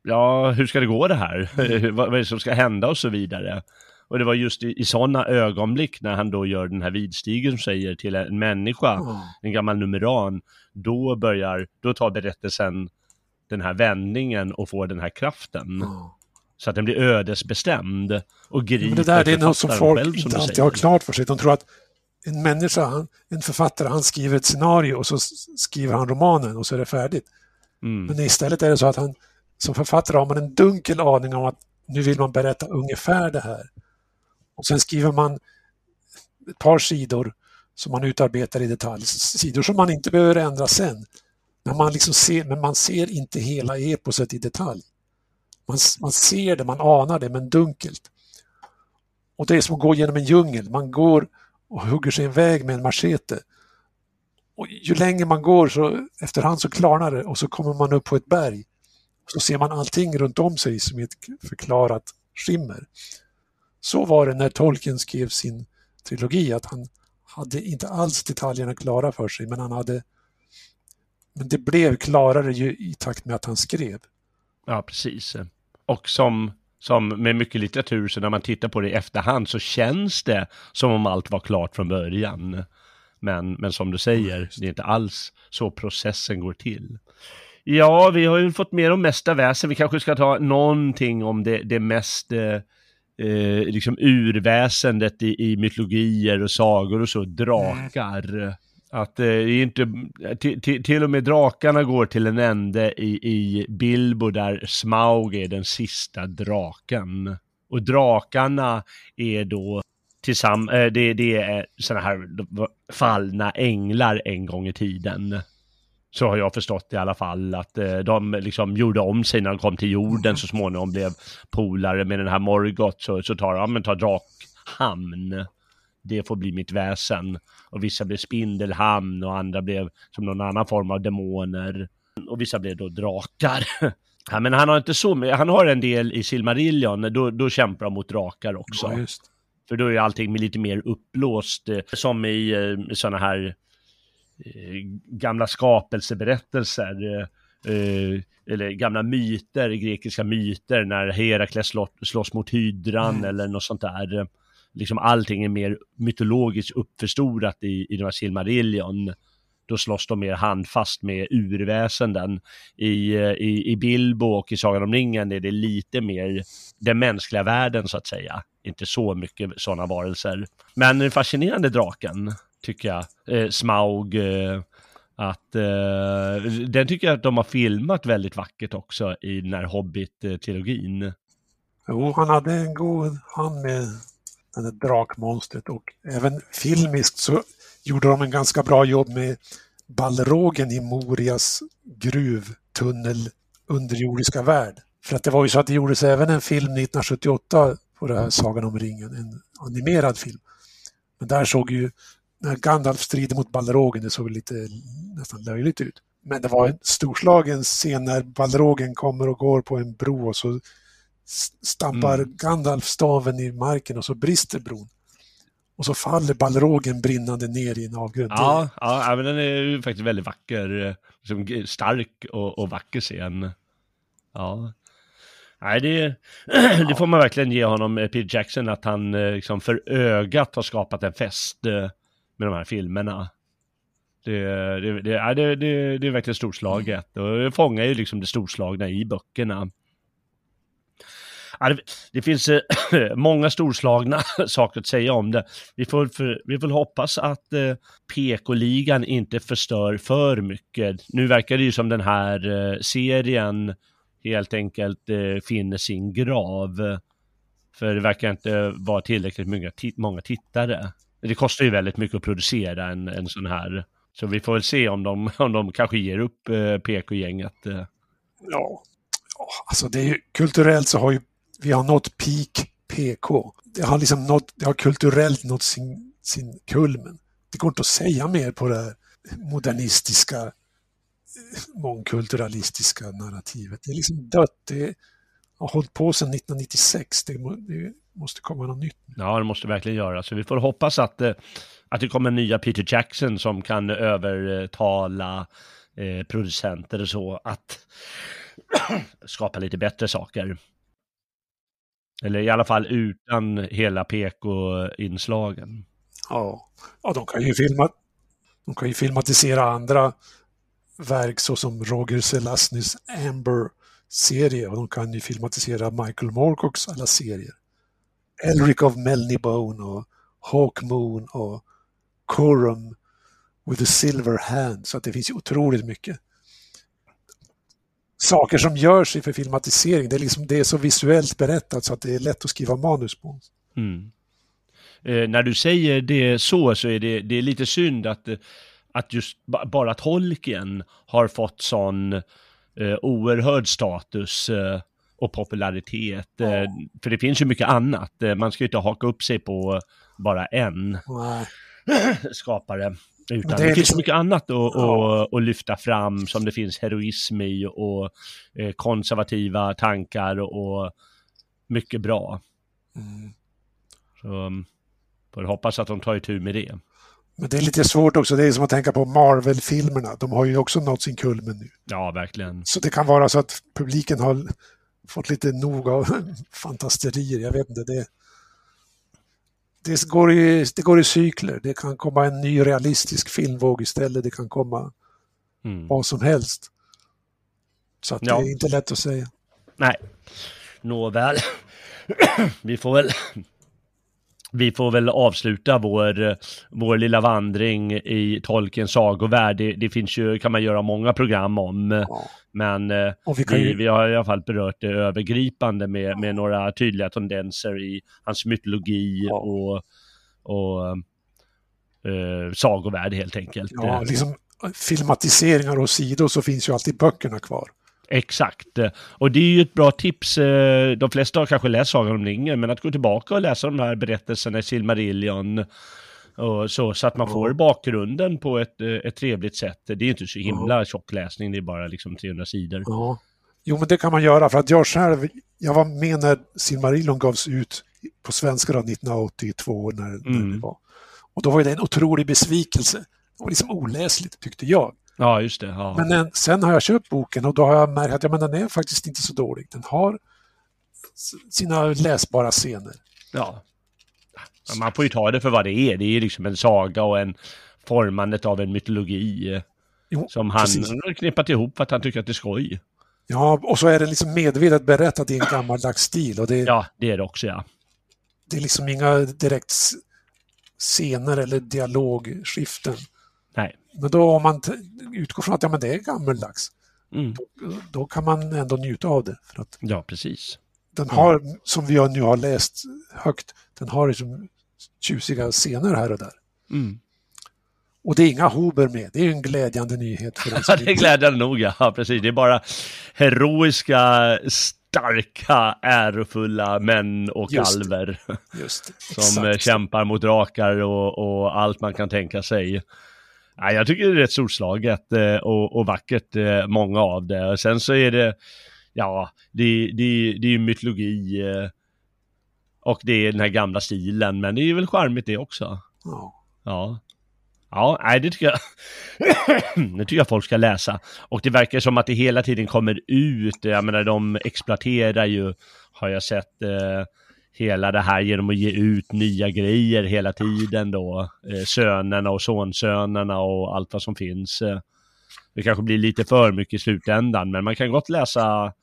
ja, hur ska det gå det här? Mm. *laughs* vad, vad är det som ska hända och så vidare. Och det var just i, i sådana ögonblick när han då gör den här vidstigen som säger till en människa, ja, en gammal numeran, då börjar, då tar berättelsen den här vändningen och får den här kraften. ja. Så att den blir ödesbestämd och griper Men det där det är något som folk själv, som inte alltid har klart för sig. De tror att en människa, han, en författare, han skriver ett scenario och så skriver han romanen och så är det färdigt. Mm. Men istället är det så att han som författare har man en dunkel aning om att nu vill man berätta ungefär det här. Och sen skriver man ett par sidor som man utarbetar i detalj. Sidor som man inte behöver ändra sen. Men man, liksom ser, men man ser inte hela eposet i detalj. Man, man ser det, man anar det, men dunkelt. Och det är som att gå genom en djungel. Man går och hugger sig en väg med en machete. Och ju längre man går så efterhand så klarnar det och så kommer man upp på ett berg. Så ser man allting runt om sig som ett förklarat skimmer. Så var det när Tolkien skrev sin trilogi, att han hade inte alls detaljerna klara för sig, men han hade men det blev klarare ju i takt med att han skrev. Ja, precis. Och som, som med mycket litteratur, så när man tittar på det i efterhand så känns det som om allt var klart från början. Men, men som du säger, det är inte alls så processen går till. Ja, vi har ju fått mer om mesta väsen. Vi kanske ska ta någonting om det, det mest eh, eh, liksom urväsendet i, i mytologier och sagor och så, drakar. Mm. Att eh, inte, till, till och med drakarna går till en ände i, i Bilbo där Smaug är den sista draken. Och drakarna är då tillsammans, eh, det, det är sådana här fallna änglar en gång i tiden. Så har jag förstått i alla fall att eh, de liksom gjorde om sig när de kom till jorden så småningom blev polare med den här Morgoth så, så tar de, men tar Drakhamn. Det får bli mitt väsen. Och vissa blev Spindelhamn och andra blev som någon annan form av demoner. Och vissa blev då drakar. *laughs* ja, men han har inte så mycket, han har en del i Silmarillion, då, då kämpar de mot drakar också. Ja, För då är allting lite mer upplåst, eh, som i eh, sådana här gamla skapelseberättelser. Eh, eller gamla myter, grekiska myter, när Herakles slåss mot hydran mm. eller något sånt där. Liksom allting är mer mytologiskt uppförstorat i, i de här Silmarillion. Då slåss de mer handfast med urväsenden. I, eh, i, I Bilbo och i Sagan om ringen är det lite mer den mänskliga världen så att säga. Inte så mycket sådana varelser. Men den fascinerande draken tycker jag. Eh, Smaug. Eh, att eh, den tycker jag att de har filmat väldigt vackert också i den här Hobbit-trilogin. Jo, han hade en god hand med det där drakmonstret och även filmiskt så gjorde de en ganska bra jobb med ballrogen i Morias gruvtunnel underjordiska värld. För att det var ju så att det gjordes även en film 1978 på det här Sagan om ringen, en animerad film. Men där såg ju när Gandalf strider mot Balrogen, det såg lite nästan löjligt ut. Men det var en storslagen scen när Balrogen kommer och går på en bro och så stampar mm. Gandalf staven i marken och så brister bron. Och så faller Balrogen brinnande ner i en avgrund. Ja, ja, men den är ju faktiskt väldigt vacker. Liksom stark och, och vacker scen. Ja. Nej, det, *clears throat* det, får man verkligen ge honom, Peter Jackson, att han eh, liksom för ögat har skapat en fest eh, med de här filmerna. Det, det, det, det, det, det är verkligen storslaget och det fångar ju liksom det storslagna i böckerna. Det, finns eh, *clears throat* många storslagna *clears throat* saker att säga om det. Vi får, vi får hoppas att eh, PK-ligan inte förstör för mycket. Nu verkar det ju som den här eh, serien helt enkelt finner sin grav. För det verkar inte vara tillräckligt många tittare. Det kostar ju väldigt mycket att producera en, en sån här. Så vi får väl se om de, *laughs* om de kanske ger upp eh, PK-gänget. Eh. Ja, alltså det är ju, kulturellt så har ju vi har nått peak PK. Det har liksom nått, det har kulturellt nått sin, sin kulmen. Det går inte att säga mer på det här modernistiska, eh, mångkulturalistiska narrativet. Det är liksom dött. Det har hållit på sedan 1996. Det, det måste komma något nytt. Ja, det måste verkligen göra. Så vi får hoppas att, eh, att det kommer nya Peter Jackson som kan övertala eh, producenter och så att *clears throat* skapa lite bättre saker. Eller i alla fall utan hela PK-inslagen. Ja. ja, de kan ju filma, de kan ju filmatisera andra verk såsom Roger Zelaznys Amber-serie och de kan ju filmatisera Michael Moorcocks alla serier. Elric of Melnibone och Hawkmoon och Corum with a silver hand. Så att det finns ju otroligt mycket saker som görs för filmatisering. Det är, liksom, det är så visuellt berättat så att det är lätt att skriva manus på. Mm. Eh, när du säger det så, så är det, det är lite synd att, att just bara Tolkien har fått sån eh, oerhörd status eh, och popularitet. Eh, för det finns ju mycket annat. Eh, man ska ju inte haka upp sig på bara en Nej. *clears throat* skapare. Utan det det, finns liksom- mycket annat att, Ja. att, lyfta fram som det finns heroism i och eh, konservativa tankar och mycket bra. Mm. Så um, får hoppas att de tar itu med det. Men det är lite svårt också. Det är som att tänka på Marvel-filmerna. De har ju också nått sin kulmen nu. Ja, verkligen. Så det kan vara så att publiken har fått lite nog av *laughs* fantasterier. Jag vet inte. Det, det, går i, det går i cykler. Det kan komma en ny realistisk filmvåg istället. Det kan komma Mm. vad som helst. Så att Ja. det är inte lätt att säga. Nej, nåväl. *clears throat* vi får väl vi får väl avsluta vår, vår lilla vandring i Tolkiens sagovärld. Det, det finns ju, kan man göra många program om. Men eh, vi ju, vi har i alla fall berört det övergripande med, med några tydliga tendenser i hans mytologi och, och eh, sagovärld helt enkelt. ja, liksom filmatiseringar och sidor så finns ju alltid böckerna kvar. Exakt. Och det är ju ett bra tips. eh, De flesta har kanske läst Sagan om ringen, men att gå tillbaka och läsa de här berättelserna i Silmarillion och så, så att man får bakgrunden på ett, eh, ett trevligt sätt. Det är ju inte så himla tjock läsning, det är bara liksom 300 sidor. Ja. Jo, men det kan man göra för att jag själv, jag var med när Silmarillion gavs ut på svenska då, 1982 när, när Mm. det var. Och då var det en otrolig besvikelse. Det var liksom oläsligt tyckte jag. Ja, just det. Ja. Men en, sen har jag köpt boken och då har jag märkt att ja, men den är faktiskt inte så dålig. Den har sina läsbara scener. Ja. Man får ju ta det för vad det är. Det är ju liksom en saga och en formandet av en mytologi eh, Jo, som han precis. har knippat ihop för att han tycker att det är skoj. Ja, och så är den liksom medvetet berättat i en gammaldags stil och det, Ja, det är det också ja. det är liksom inga direkt scener eller dialogskiften. Nej. Men då om man utgår från att ja, men det är gammaldags, Mm. då kan man ändå njuta av det. För att Ja, precis. den har, som vi nu har läst högt, den har liksom tjusiga scener här och där. Mm. Och det är inga hober med, det är en glädjande nyhet för *laughs* som det är glädjande nog, ja. Precis. Det är bara heroiska, starka, ärofulla män och Just alver Just *laughs* som exakt. kämpar mot drakar och, och allt man kan tänka sig. Ja, jag tycker det är rätt storslaget eh, och, och vackert, eh, många av det. Sen så är det, ja, det, det, det är ju mytologi eh, och det är den här gamla stilen, men det är väl charmigt det också. Ja. Ja. Ja, nej, det tycker jag. *coughs* det tycker jag folk ska läsa. Och det verkar som att det hela tiden kommer ut. Jag menar, de exploaterar ju, har jag sett, eh, hela det här genom att ge ut nya grejer hela tiden då. Eh, sönerna och sonsönerna och allt vad som finns. Eh, det kanske blir lite för mycket i slutändan, men man kan gott läsa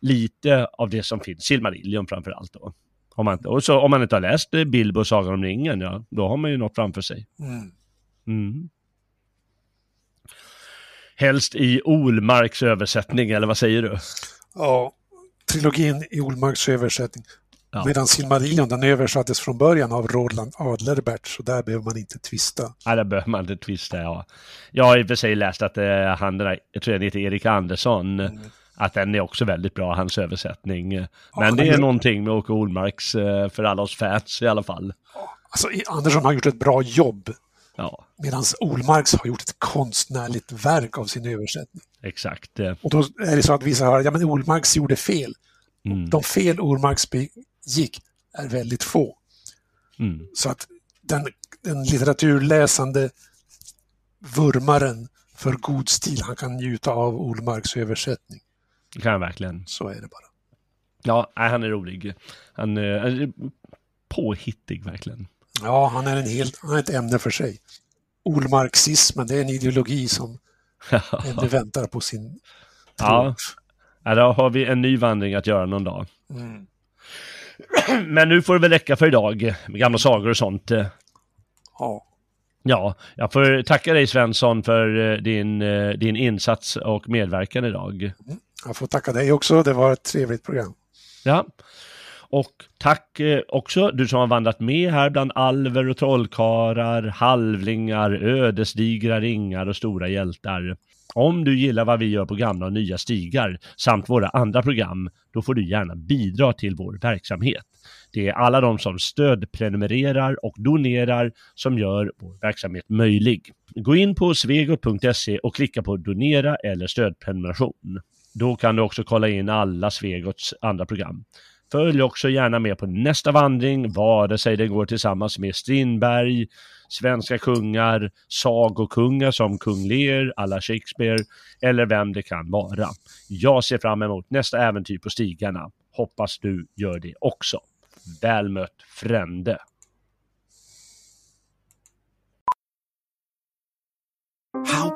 lite av det som finns. Silmarillion framför allt då. Om man, och så, om man inte har läst eh, Bilbo och Sagan om ringen, ja, då har man ju något framför sig. Mm. Mm. Helst i Olmarks översättning, eller vad säger du? ja. Trilogin i Olmarks översättning. Ja. Medan Silmarillion den översattes från början av Roland Adlerbert så där behöver man inte tvista. Nej, där behöver man inte twista, ja. Jag har i och för sig läst att eh, han, den jag tror han heter Erik Andersson, Mm. att den är också väldigt bra, hans översättning. Men han det är gör- någonting med Åke Olmarks, eh, för alla oss fans i alla fall. Alltså Andersson har gjort ett bra jobb Ja, medan Olmarks har gjort ett konstnärligt verk av sin översättning. exakt. Och då är det så att vissa hör ja men Olmarks gjorde fel. Mm. De fel Olmarks begick är väldigt få. Mm. Så att den, den litteraturläsande vurmaren för god stil, han kan njuta av Olmarks översättning. Det kan jag verkligen. Så är det bara. Ja, han är rolig. Han, eh, han är påhittig verkligen. Ja, han är, en helt, han är ett ämne för sig. Olmarxismen, det är en ideologi som *laughs* ännu väntar på sin Ja. Ja, då har vi en ny vandring att göra någon dag. Mm. *clears throat* Men nu får det väl räcka för idag med gamla sagor och sånt. Ja. Ja, jag får tacka dig Svensson för eh, din, eh, din insats och medverkan idag. Jag får tacka dig också, det var ett trevligt program. Ja. Och tack eh, också du som har vandrat med här bland alver och trollkarlar, halvlingar, ödesdigra ringar och stora hjältar. Om du gillar vad vi gör på gamla och nya stigar samt våra andra program, då får du gärna bidra till vår verksamhet. Det är alla de som stödprenumererar och donerar som gör vår verksamhet möjlig. Gå in på svegot.se och klicka på donera eller stödprenumeration. Då kan du också kolla in alla Svegots andra program. Följ också gärna med på nästa vandring, vare sig det går tillsammans med Strindberg, svenska kungar, sagokungar som kung Lear, alla Shakespeare eller vem det kan vara. Jag ser fram emot nästa äventyr på stigarna. Hoppas du gör det också. Väl mött Frände! How